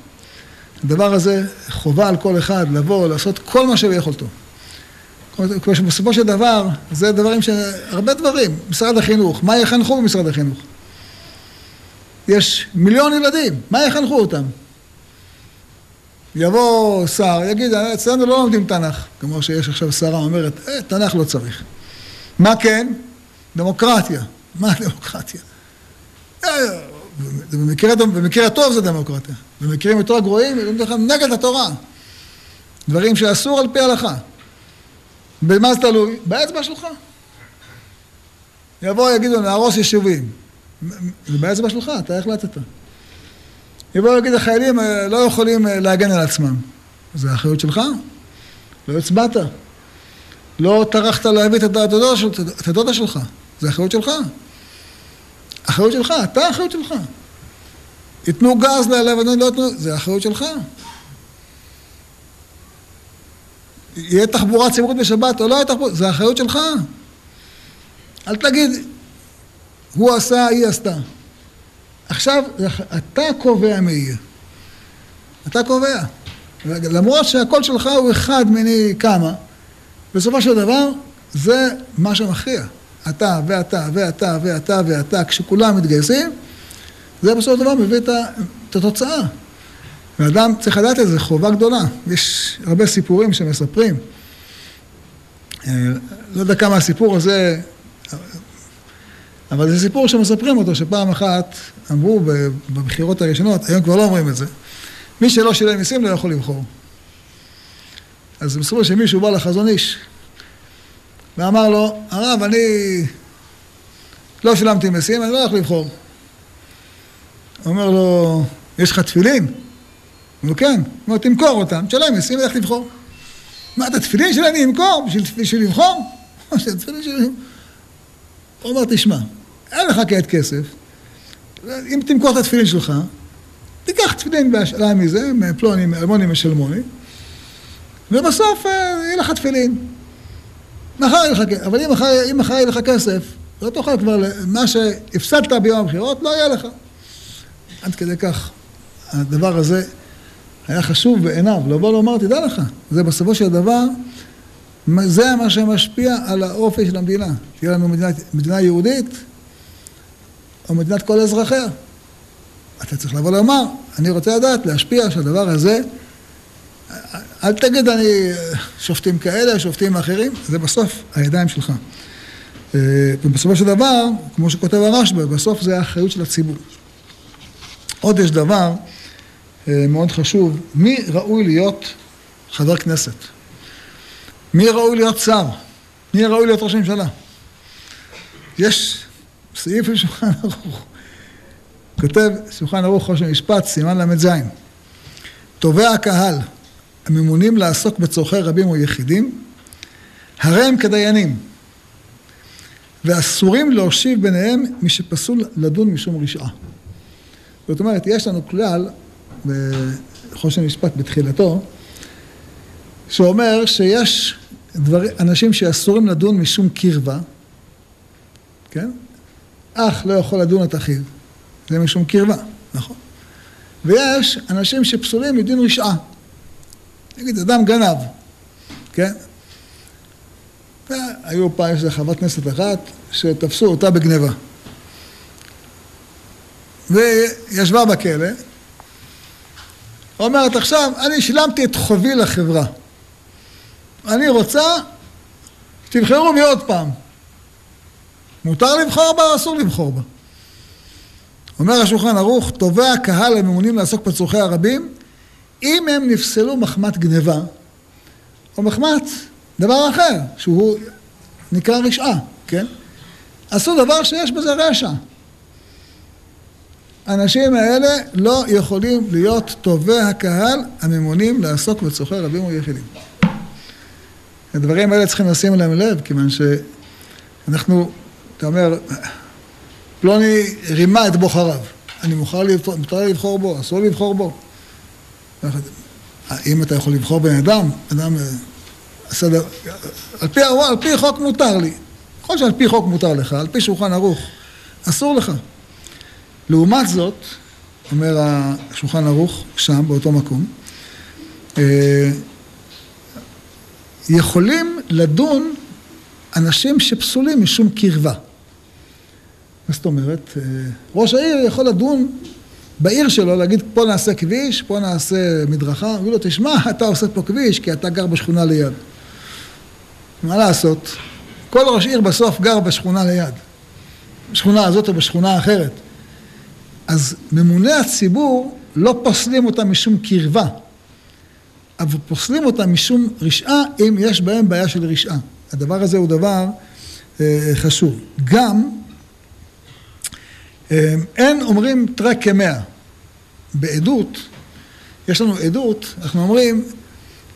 הדבר הזה חובה על כל אחד לבוא, לעשות כל מה שביכולתו. כמו שבסופו של דבר, זה דברים ש... הרבה דברים. משרד החינוך, מה יחנכו במשרד החינוך? יש מיליון ילדים, מה יחנכו אותם? יבוא שר, יגיד, אצלנו לא לומדים תנ"ך, כמו שיש עכשיו שרה אומרת, אה, תנ"ך לא צריך. מה כן? דמוקרטיה. מה דמוקרטיה? אה, במקרה, במקרה הטוב זה דמוקרטיה. במקרים יותר גרועים, נגד התורה. דברים שאסור על פי ההלכה. במה זה תלוי? באצבע שלך. יבואו יגידו, נהרוס יישובים. זה באצבע שלך, אתה החלטת. יבואו יגיד, החיילים אה, לא יכולים אה, להגן על עצמם. זה האחריות שלך. לא הצבעת. לא טרחת להביא את הדודה שלך. זה האחריות שלך. אחריות שלך, אתה האחריות שלך. ייתנו גז ללבנון, לא ייתנו, זה האחריות שלך. יהיה תחבורה ציבורית בשבת או לא יהיה תחבורה, זה האחריות שלך. אל תגיד, הוא עשה, היא עשתה. עכשיו, אתה קובע יהיה. אתה קובע. למרות שהקול שלך הוא אחד מיני כמה, בסופו של דבר, זה מה שמכריע. אתה ואתה ואתה ואתה ואתה, כשכולם מתגייסים, זה בסופו של דבר מביא את התוצאה. ואדם צריך לדעת את זה, חובה גדולה. יש הרבה סיפורים שמספרים. אה, לא יודע כמה הסיפור הזה, אבל זה סיפור שמספרים אותו, שפעם אחת אמרו בבחירות הראשונות, היום כבר לא אומרים את זה, מי שלא שילם מיסים לא יכול לבחור. אז מספרו שמישהו בא לחזון איש ואמר לו, הרב, אני לא שילמתי מיסים, אני לא יכול לבחור. אומר לו, יש לך תפילין? הוא אומר, כן. הוא אומר, תמכור אותם, תשלם מיסים ולך לבחור. מה, את התפילין שלי אני אמכור בשביל לבחור? הוא אומר, תשמע, אין לך כעת כסף, אם תמכור את התפילין שלך, תיקח תפילין בהשאלה מזה, מפלוני, מאלמוני, משלמוני, ובסוף אה, יהיה לך תפילין. מחר יהיה לך כסף, אבל אם מחר, אם מחר יהיה לך כסף, לא תוכל כבר, מה שהפסדת ביום הבחירות, לא יהיה לך. עד כדי כך, הדבר הזה היה חשוב בעיניו, לבוא לומר, תדע לך, זה בסופו של דבר, זה מה שמשפיע על האופי של המדינה. תהיה לנו מדינה, מדינה יהודית, או מדינת כל אזרחיה. אתה צריך לבוא לומר, אני רוצה לדעת, להשפיע שהדבר הזה, אל תגיד אני שופטים כאלה, שופטים אחרים, זה בסוף הידיים שלך. אה, ובסופו של דבר, כמו שכותב הרשב"א, בסוף זה האחריות של הציבור. עוד יש דבר אה, מאוד חשוב, מי ראוי להיות חבר כנסת? מי ראוי להיות שר? מי ראוי להיות ראש הממשלה? יש סעיף בשולחן ערוך. כותב שולחן ערוך ראש המשפט, סימן ל"ז. תובע הקהל הממונים לעסוק בצורכי רבים או יחידים, הרי הם כדיינים, ואסורים להושיב ביניהם מי שפסול לדון משום רשעה. זאת אומרת, יש לנו כלל בחושן משפט בתחילתו, שאומר שיש דבר, אנשים שאסורים לדון משום קרבה, כן? אח לא יכול לדון את אחיו, זה משום קרבה, נכון? ויש אנשים שפסולים מדין רשעה. נגיד, אדם גנב, כן? והיו פעם, יש איזה חברת כנסת אחת שתפסו אותה בגניבה. וישבה בכלא, אומרת עכשיו, אני שילמתי את חובי לחברה. אני רוצה שתבחרו בי עוד פעם. מותר לבחור בה או אסור לבחור בה? אומר השולחן ערוך, תובע קהל הממונים לעסוק בצורכי הרבים, אם הם נפסלו מחמת גניבה, או מחמת דבר אחר, שהוא נקרא רשעה, כן? עשו דבר שיש בזה רשע. האנשים האלה לא יכולים להיות טובי הקהל הממונים לעסוק בצורכי רבים או יחידים. הדברים האלה צריכים לשים להם לב, כיוון שאנחנו, אתה אומר, פלוני רימה את בוחריו. אני מוכר לבחור, מותר לבחור בו, אסור לבחור בו. אם אתה יכול לבחור בן אדם, אדם, בסדר, על פי, על פי חוק מותר לי. יכול שעל פי חוק מותר לך, על פי שולחן ערוך, אסור לך. לעומת זאת, אומר השולחן ערוך, שם, באותו מקום, אה, יכולים לדון אנשים שפסולים משום קרבה. מה זאת אומרת? אה, ראש העיר יכול לדון בעיר שלו, להגיד פה נעשה כביש, פה נעשה מדרכה, יגיד לו, תשמע, אתה עושה פה כביש כי אתה גר בשכונה ליד. מה לעשות? כל ראש עיר בסוף גר בשכונה ליד. בשכונה הזאת או בשכונה אחרת. אז ממוני הציבור לא פוסלים אותם משום קרבה, אבל פוסלים אותם משום רשעה אם יש בהם בעיה של רשעה. הדבר הזה הוא דבר אה, חשוב. גם אין אומרים תרא כמאה. בעדות, יש לנו עדות, אנחנו אומרים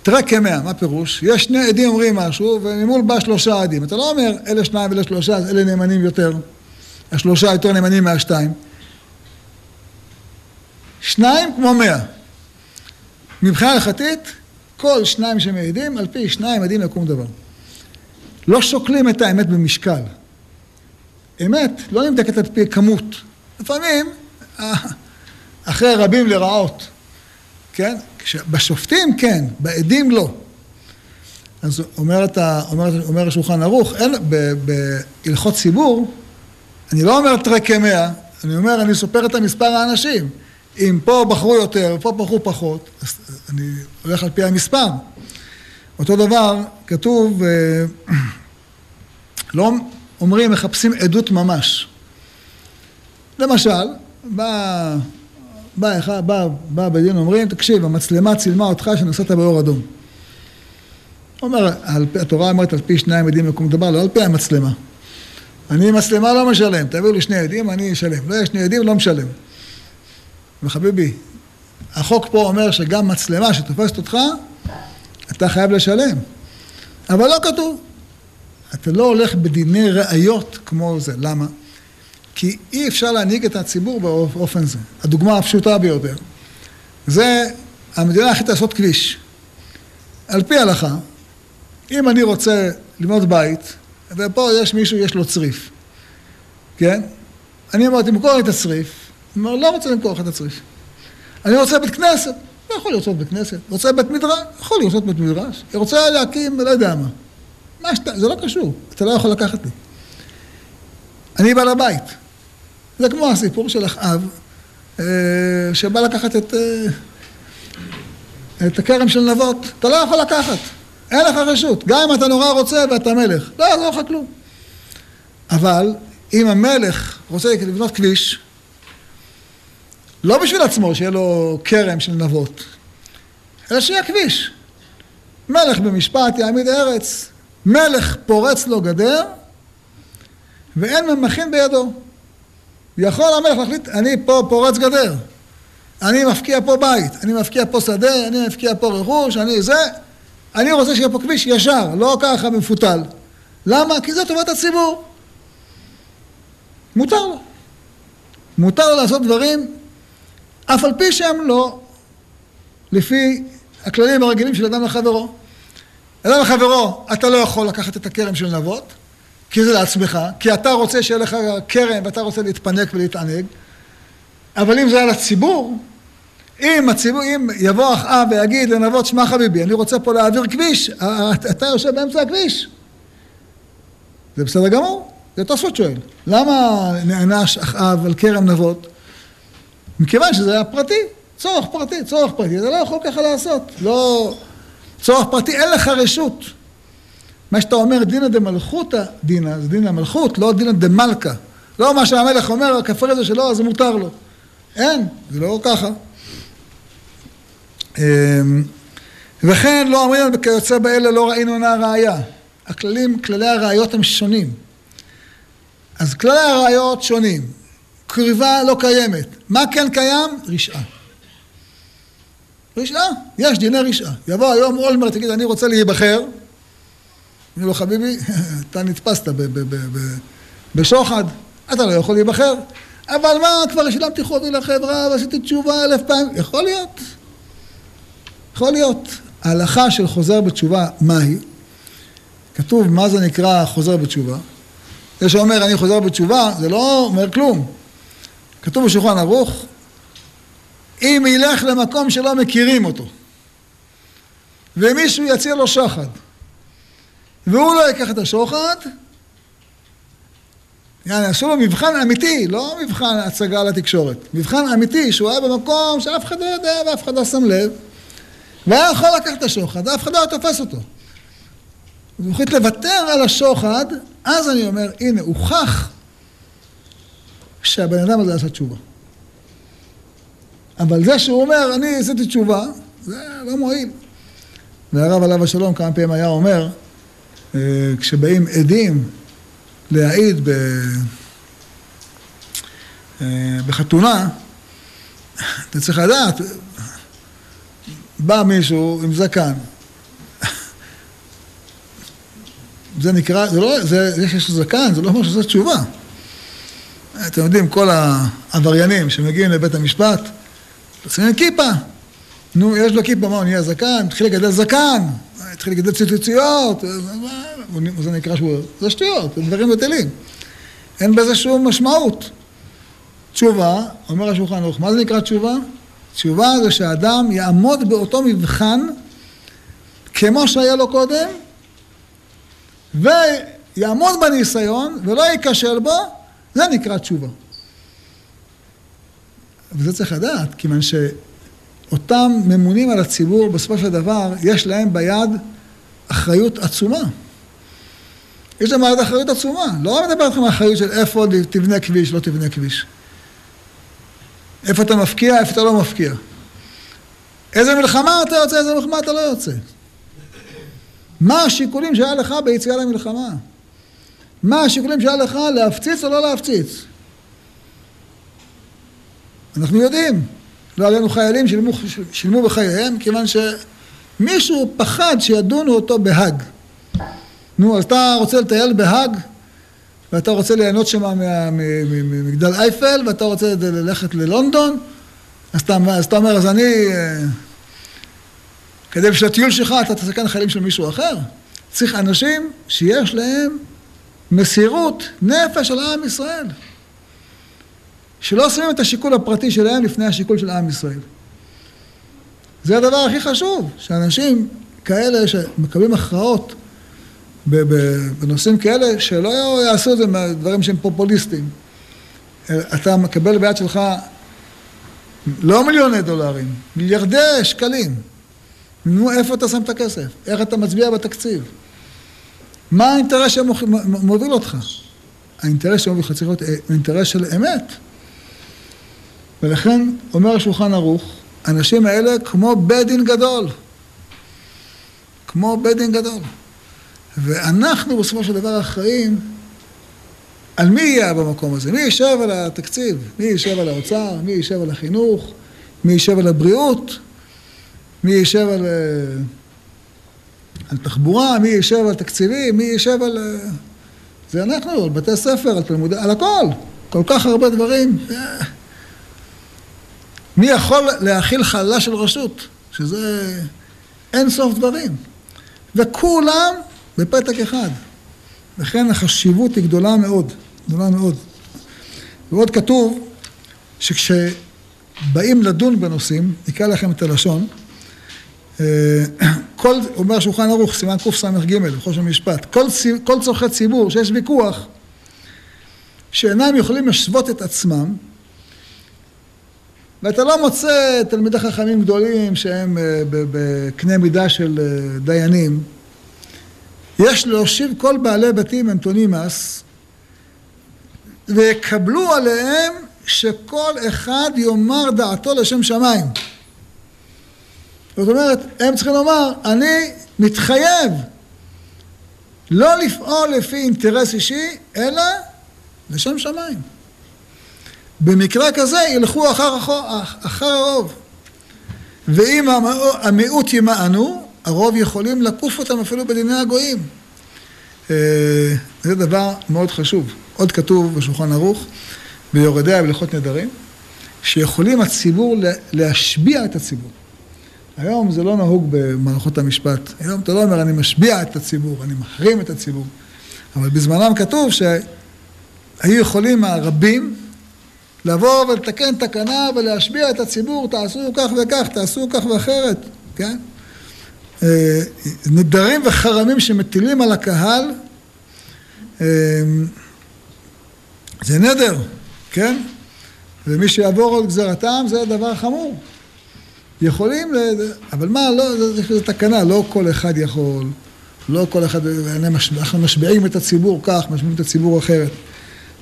תרא כמאה, מה פירוש? יש שני עדים אומרים משהו וממול בא שלושה עדים. אתה לא אומר אלה שניים ואלה שלושה, אז אלה נאמנים יותר. השלושה יותר נאמנים מהשתיים. שניים כמו מאה. מבחינה הלכתית, כל שניים שמעידים, על פי שניים עדים יקום דבר. לא שוקלים את האמת במשקל. אמת לא נבדקת על פי כמות. לפעמים, אה, אחרי רבים לרעות, כן? בשופטים כן, בעדים לא. אז אומר, ה, אומר, אומר השולחן ערוך, בהלכות ציבור, אני לא אומר תראה כמאה, אני אומר, אני סופר את המספר האנשים. אם פה בחרו יותר ופה בחרו פחות, אז אני הולך על פי המספר. אותו דבר, כתוב, אה, לא אומרים, מחפשים עדות ממש. למשל, בא, בא, בא, בא, בא בדין, אומרים, תקשיב, המצלמה צילמה אותך שנסעת באור אדום. אומר, התורה אומרת על פי שניים עדים מקום דבר, לא על פי המצלמה. אני מצלמה לא משלם, תביאו לי שני עדים, אני אשלם. לא יש שני עדים, לא משלם. וחביבי, החוק פה אומר שגם מצלמה שתופסת אותך, אתה חייב לשלם. אבל לא כתוב. אתה לא הולך בדיני ראיות כמו זה. למה? כי אי אפשר להנהיג את הציבור באופן זה. הדוגמה הפשוטה ביותר. זה המדינה החליטה לעשות כביש. על פי ההלכה, אם אני רוצה לבנות בית, ופה יש מישהו, יש לו צריף, כן? אני אמרתי, תמכור לי את הצריף. הוא אומר, לא רוצה למכור לך את הצריף. אני רוצה בית כנסת. לא יכול לרצות בית כנסת. רוצה בית מדרש? יכול לרצות בית מדרש. רוצה להקים, לא יודע מה. מה שאתה, זה לא קשור. אתה לא יכול לקחת לי. אני בעל הבית. זה כמו הסיפור של אחאב, אה, שבא לקחת את, אה, את הכרם של נבות. אתה לא יכול לקחת. אין לך רשות. גם אם אתה נורא רוצה ואתה מלך. לא יעזור לך כלום. אבל אם המלך רוצה לבנות כביש, לא בשביל עצמו, שיהיה לו כרם של נבות, אלא שיהיה כביש. מלך במשפט יעמיד ארץ, מלך פורץ לו גדר, ואין ממכין בידו. יכול המלך להחליט, אני פה פורץ גדר, אני מפקיע פה בית, אני מפקיע פה שדה, אני מפקיע פה רכוש, אני זה, אני רוצה שיהיה פה כביש ישר, לא ככה מפותל. למה? כי זה טובת הציבור. מותר לו. מותר לו לעשות דברים אף על פי שהם לא לפי הכללים הרגילים של אדם לחברו. אדם לחברו, אתה לא יכול לקחת את הכרם של נבות, כי זה לעצמך, כי אתה רוצה שיהיה לך כרם ואתה רוצה להתפנק ולהתענג, אבל אם זה היה לציבור, אם הציבור, אם יבוא אחאב ויגיד לנבות, שמע חביבי, אני רוצה פה להעביר כביש, אתה יושב באמצע הכביש. זה בסדר גמור, זה תוספות שואל. למה נענש אחאב על כרם נבות? מכיוון שזה היה פרטי, צורך פרטי, צורך פרטי, אתה לא יכול ככה לעשות. לא... צורך פרטי, אין לך רשות. מה שאתה אומר, דינא דמלכותא דינא, זה דינא מלכות, לא דינא דמלכא. לא מה שהמלך אומר, הכפר הזה שלו, אז מותר לו. אין, זה לא ככה. אמ, וכן לא אומרים כיוצא באלה לא ראינו נא ראייה. הכללים, כללי הראיות הם שונים. אז כללי הראיות שונים. קריבה לא קיימת. מה כן קיים? רשעה. רשעה, יש דיני רשעה. יבוא היום אולמרט, תגיד, אני רוצה להיבחר. אני לו, חביבי, אתה נתפסת בשוחד. אתה לא יכול להיבחר. אבל מה, כבר שילמתי חובי לחברה ועשיתי תשובה אלף פעמים. יכול להיות. יכול להיות. ההלכה של חוזר בתשובה, מהי? כתוב מה זה נקרא חוזר בתשובה. זה שאומר אני חוזר בתשובה, זה לא אומר כלום. כתוב בשולחן ערוך, אם ילך למקום שלא מכירים אותו, ומישהו יציע לו שוחד, והוא לא ייקח את השוחד, יעני, עשו לו מבחן אמיתי, לא מבחן הצגה לתקשורת. מבחן אמיתי, שהוא היה במקום שאף אחד לא יודע ואף אחד לא שם לב, והיה יכול לקחת את השוחד, ואף אחד לא תופס אותו. הוא החליט לוותר על השוחד, אז אני אומר, הנה, הוכח שהבן אדם הזה עשה תשובה. אבל זה שהוא אומר, אני עשיתי תשובה, זה לא מועיל. והרב עליו השלום כמה פעמים היה אומר, אה, כשבאים עדים להעיד ב... אה, בחתונה, אתה צריך לדעת, בא מישהו עם זקן, זה נקרא, זה לא, זה, זה שיש זקן, זה לא אומר שזו תשובה. אתם יודעים, כל העבריינים שמגיעים לבית המשפט, עושים כיפה. נו, יש לו כיפה, מה, הוא נהיה זקן? התחיל לגדל זקן, התחיל לגדל ציטוטיות, זה נקרא שהוא... זה שטויות, זה דברים בטלים. אין בזה שום משמעות. תשובה, אומר השולחן ערוך, מה זה נקרא תשובה? תשובה זה שאדם יעמוד באותו מבחן כמו שהיה לו קודם, ויעמוד בניסיון ולא ייכשל בו, זה נקרא תשובה. וזה צריך לדעת, כיוון שאותם ממונים על הציבור, בסופו של דבר, יש להם ביד אחריות עצומה. יש להם ביד אחריות עצומה. לא מדבר איתכם על אחריות של איפה תבנה כביש, לא תבנה כביש. איפה אתה מפקיע, איפה אתה לא מפקיע. איזה מלחמה אתה יוצא, איזה מלחמה אתה לא יוצא. מה השיקולים שהיה לך ביציאה למלחמה? מה השיקולים שהיה לך להפציץ או לא להפציץ? אנחנו יודעים, לא עלינו חיילים שילמו, שילמו בחייהם, כיוון שמישהו פחד שידונו אותו בהאג. נו, אז אתה רוצה לטייל בהאג, ואתה רוצה ליהנות שם ממגדל אייפל, ואתה רוצה ללכת ללונדון, אז אתה, אז אתה אומר, אז אני, אה, כדי בשביל הטיול שלך אתה תסכן חיילים של מישהו אחר? צריך אנשים שיש להם מסירות נפש על עם ישראל. שלא שמים את השיקול הפרטי שלהם לפני השיקול של עם ישראל. זה הדבר הכי חשוב, שאנשים כאלה שמקבלים הכרעות בנושאים כאלה, שלא יעשו את זה מדברים שהם פופוליסטיים. אתה מקבל ביד שלך לא מיליוני דולרים, מיליארדי שקלים. נו, איפה אתה שם את הכסף? איך אתה מצביע בתקציב? מה האינטרס שמוביל אותך? האינטרס שמוביל אותך צריך להיות אינטרס של אמת. ולכן אומר השולחן ערוך, האנשים האלה כמו בית דין גדול. כמו בית דין גדול. ואנחנו בסופו של דבר אחראים על מי יהיה במקום הזה? מי יישב על התקציב? מי יישב על האוצר? מי יישב על החינוך? מי יישב על הבריאות? מי יישב על, אה, על תחבורה? מי יישב על תקציבים? מי יישב על... אה, זה אנחנו, על בתי ספר, על תלמודי, על הכל. כל כך הרבה דברים. מי יכול להכיל חללה של רשות? שזה אין סוף דברים. וכולם בפתק אחד. לכן החשיבות היא גדולה מאוד, גדולה מאוד. ועוד כתוב שכשבאים לדון בנושאים, נקרא לכם את הלשון, אה, כל, אומר שולחן ערוך, סימן קס"ג, בחוש המשפט, כל, כל צורכי ציבור שיש ויכוח, שאינם יכולים לשוות את עצמם, ואתה לא מוצא תלמידי חכמים גדולים שהם אה, בקנה מידה של אה, דיינים, יש להושיב כל בעלי בתים אנטונימאס ויקבלו עליהם שכל אחד יאמר דעתו לשם שמיים. זאת אומרת, הם צריכים לומר, אני מתחייב לא לפעול לפי אינטרס אישי, אלא לשם שמיים. במקרה כזה ילכו אחר, אחר הרוב. ואם המיעוט ימענו, הרוב יכולים לקוף אותם אפילו בדיני הגויים. אה, זה דבר מאוד חשוב. עוד כתוב בשולחן ערוך, ביורדיה ובלכות נדרים, שיכולים הציבור להשביע את הציבור. היום זה לא נהוג במערכות המשפט. היום אתה לא אומר, אני משביע את הציבור, אני מחרים את הציבור. אבל בזמנם כתוב שהיו יכולים הרבים לבוא ולתקן תקנה ולהשביע את הציבור, תעשו כך וכך, תעשו כך ואחרת, כן? אה, נדרים וחרמים שמטילים על הקהל, אה, זה נדר, כן? ומי שיעבור על גזרתם זה דבר חמור. יכולים, אבל מה, לא, זו תקנה, לא כל אחד יכול, לא כל אחד, אנחנו משביעים את הציבור כך, משביעים את הציבור אחרת.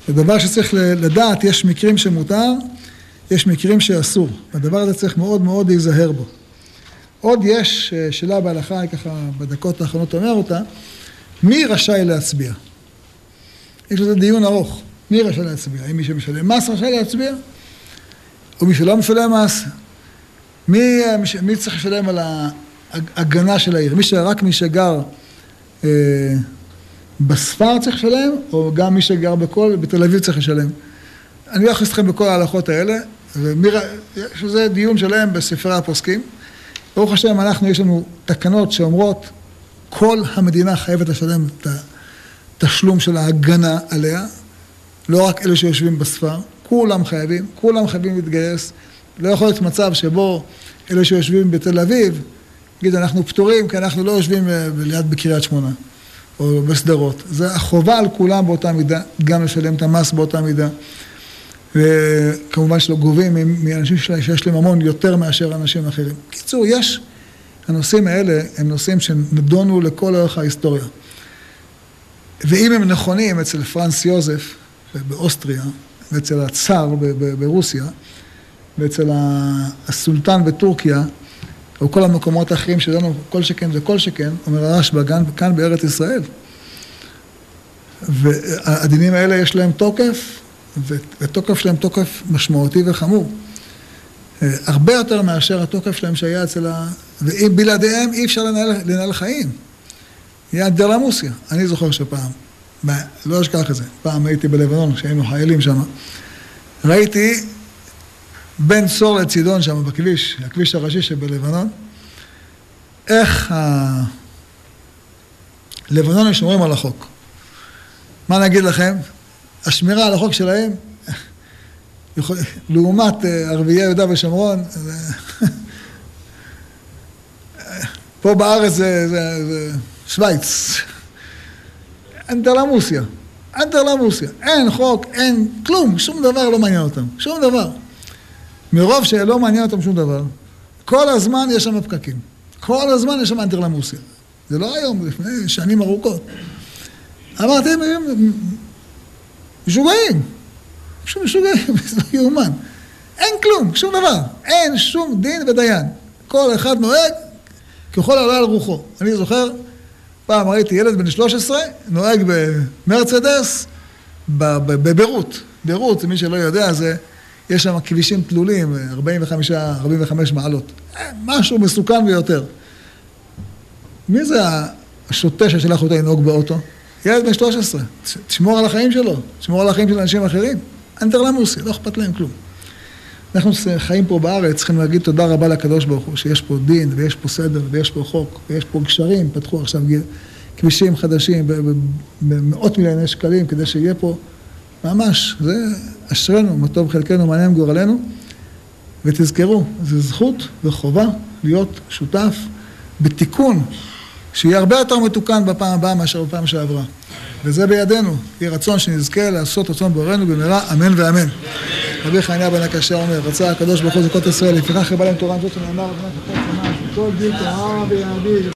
זה דבר שצריך לדעת, יש מקרים שמותר, יש מקרים שאסור. הדבר הזה צריך מאוד מאוד להיזהר בו. עוד יש אה, שאלה בהלכה, ככה בדקות האחרונות אומר אותה, מי רשאי להצביע? יש לזה דיון ארוך. מי רשאי להצביע? האם מי שמשלם מס רשאי להצביע? או מי שלא משלם מס? מי, מי צריך לשלם על ההגנה של העיר? מי שרק מי שגר אה, בספר צריך לשלם, או גם מי שגר בכל, בתל אביב צריך לשלם? אני לא אכניס אתכם בכל ההלכות האלה, יש לזה דיון שלם בספרי הפוסקים. ברוך השם, אנחנו, יש לנו תקנות שאומרות כל המדינה חייבת לשלם את התשלום של ההגנה עליה, לא רק אלה שיושבים בספר, כולם חייבים, כולם חייבים להתגייס. לא יכול להיות מצב שבו אלה שיושבים בתל אביב, נגיד אנחנו פטורים כי אנחנו לא יושבים אה, ליד בקריית שמונה או בשדרות. זה החובה על כולם באותה מידה, גם לשלם את המס באותה מידה. וכמובן שלא גובים מאנשים שיש להם המון יותר מאשר אנשים אחרים. בקיצור, יש, הנושאים האלה הם נושאים שנדונו לכל אורך ההיסטוריה. ואם הם נכונים אצל פרנס יוזף באוסטריה, ואצל הצאר ברוסיה, ואצל הסולטן בטורקיה, או כל המקומות האחרים שלנו, כל שכן זה כל שכן, אומר הרשב"א, כאן בארץ ישראל. והדינים האלה יש להם תוקף, ותוקף שלהם תוקף משמעותי וחמור. אה, הרבה יותר מאשר התוקף שלהם שהיה אצל ה... ואם בלעדיהם אי אפשר לנהל, לנהל חיים. היה דרמוסיה. אני זוכר שפעם, לא אשכח את זה, פעם הייתי בלבנון, כשהיינו חיילים שם, ראיתי בין צור לצידון שם בכביש, הכביש הראשי שבלבנון, איך הלבנונים שומרים על החוק. מה נגיד לכם? השמירה על החוק שלהם, לעומת אה, ערביי יהודה ושומרון, פה בארץ זה, זה, זה שווייץ. אנדרלמוסיה. אנדרלמוסיה. אין חוק, אין כלום, שום דבר לא מעניין אותם. שום דבר. מרוב שלא מעניין אותם שום דבר, כל הזמן יש שם פקקים. כל הזמן יש שם אנטרלמוסיה. זה לא היום, לפני שנים ארוכות. אמרתי, הם משוגעים. פשוט משוגעים, זה לא יאומן. אין כלום, שום דבר. אין שום דין ודיין. כל אחד נוהג ככל העולה על רוחו. אני זוכר, פעם ראיתי ילד בן 13 נוהג במרצדס בביירות. ביירות, מי שלא יודע, זה... יש שם כבישים תלולים, 45, 45 מעלות. משהו מסוכן ביותר. מי זה השוטה ששלח אותה לנהוג באוטו? ילד בן 13. תשמור על החיים שלו, תשמור על החיים של אנשים אחרים. אנטרלמוסי, לא אכפת להם כלום. אנחנו חיים פה בארץ, צריכים להגיד תודה רבה לקדוש ברוך הוא, שיש פה דין, ויש פה סדר, ויש פה חוק, ויש פה גשרים, פתחו עכשיו כבישים חדשים במאות מיליוני שקלים, כדי שיהיה פה ממש, זה אשרנו, מה טוב חלקנו, מעניין גורלנו. ותזכרו, זו זכות וחובה להיות שותף בתיקון שיהיה הרבה יותר מתוקן בפעם הבאה מאשר בפעם שעברה. וזה בידינו, יהי רצון שנזכה לעשות רצון בורנו במהרה, אמן ואמן. רבי חניה בן הקשה אומר, רצה הקדוש ברוך הוא זכות ישראל, לפיכך רבה להם תורה זאת שנאמר, כל דין תורה ויעדיד.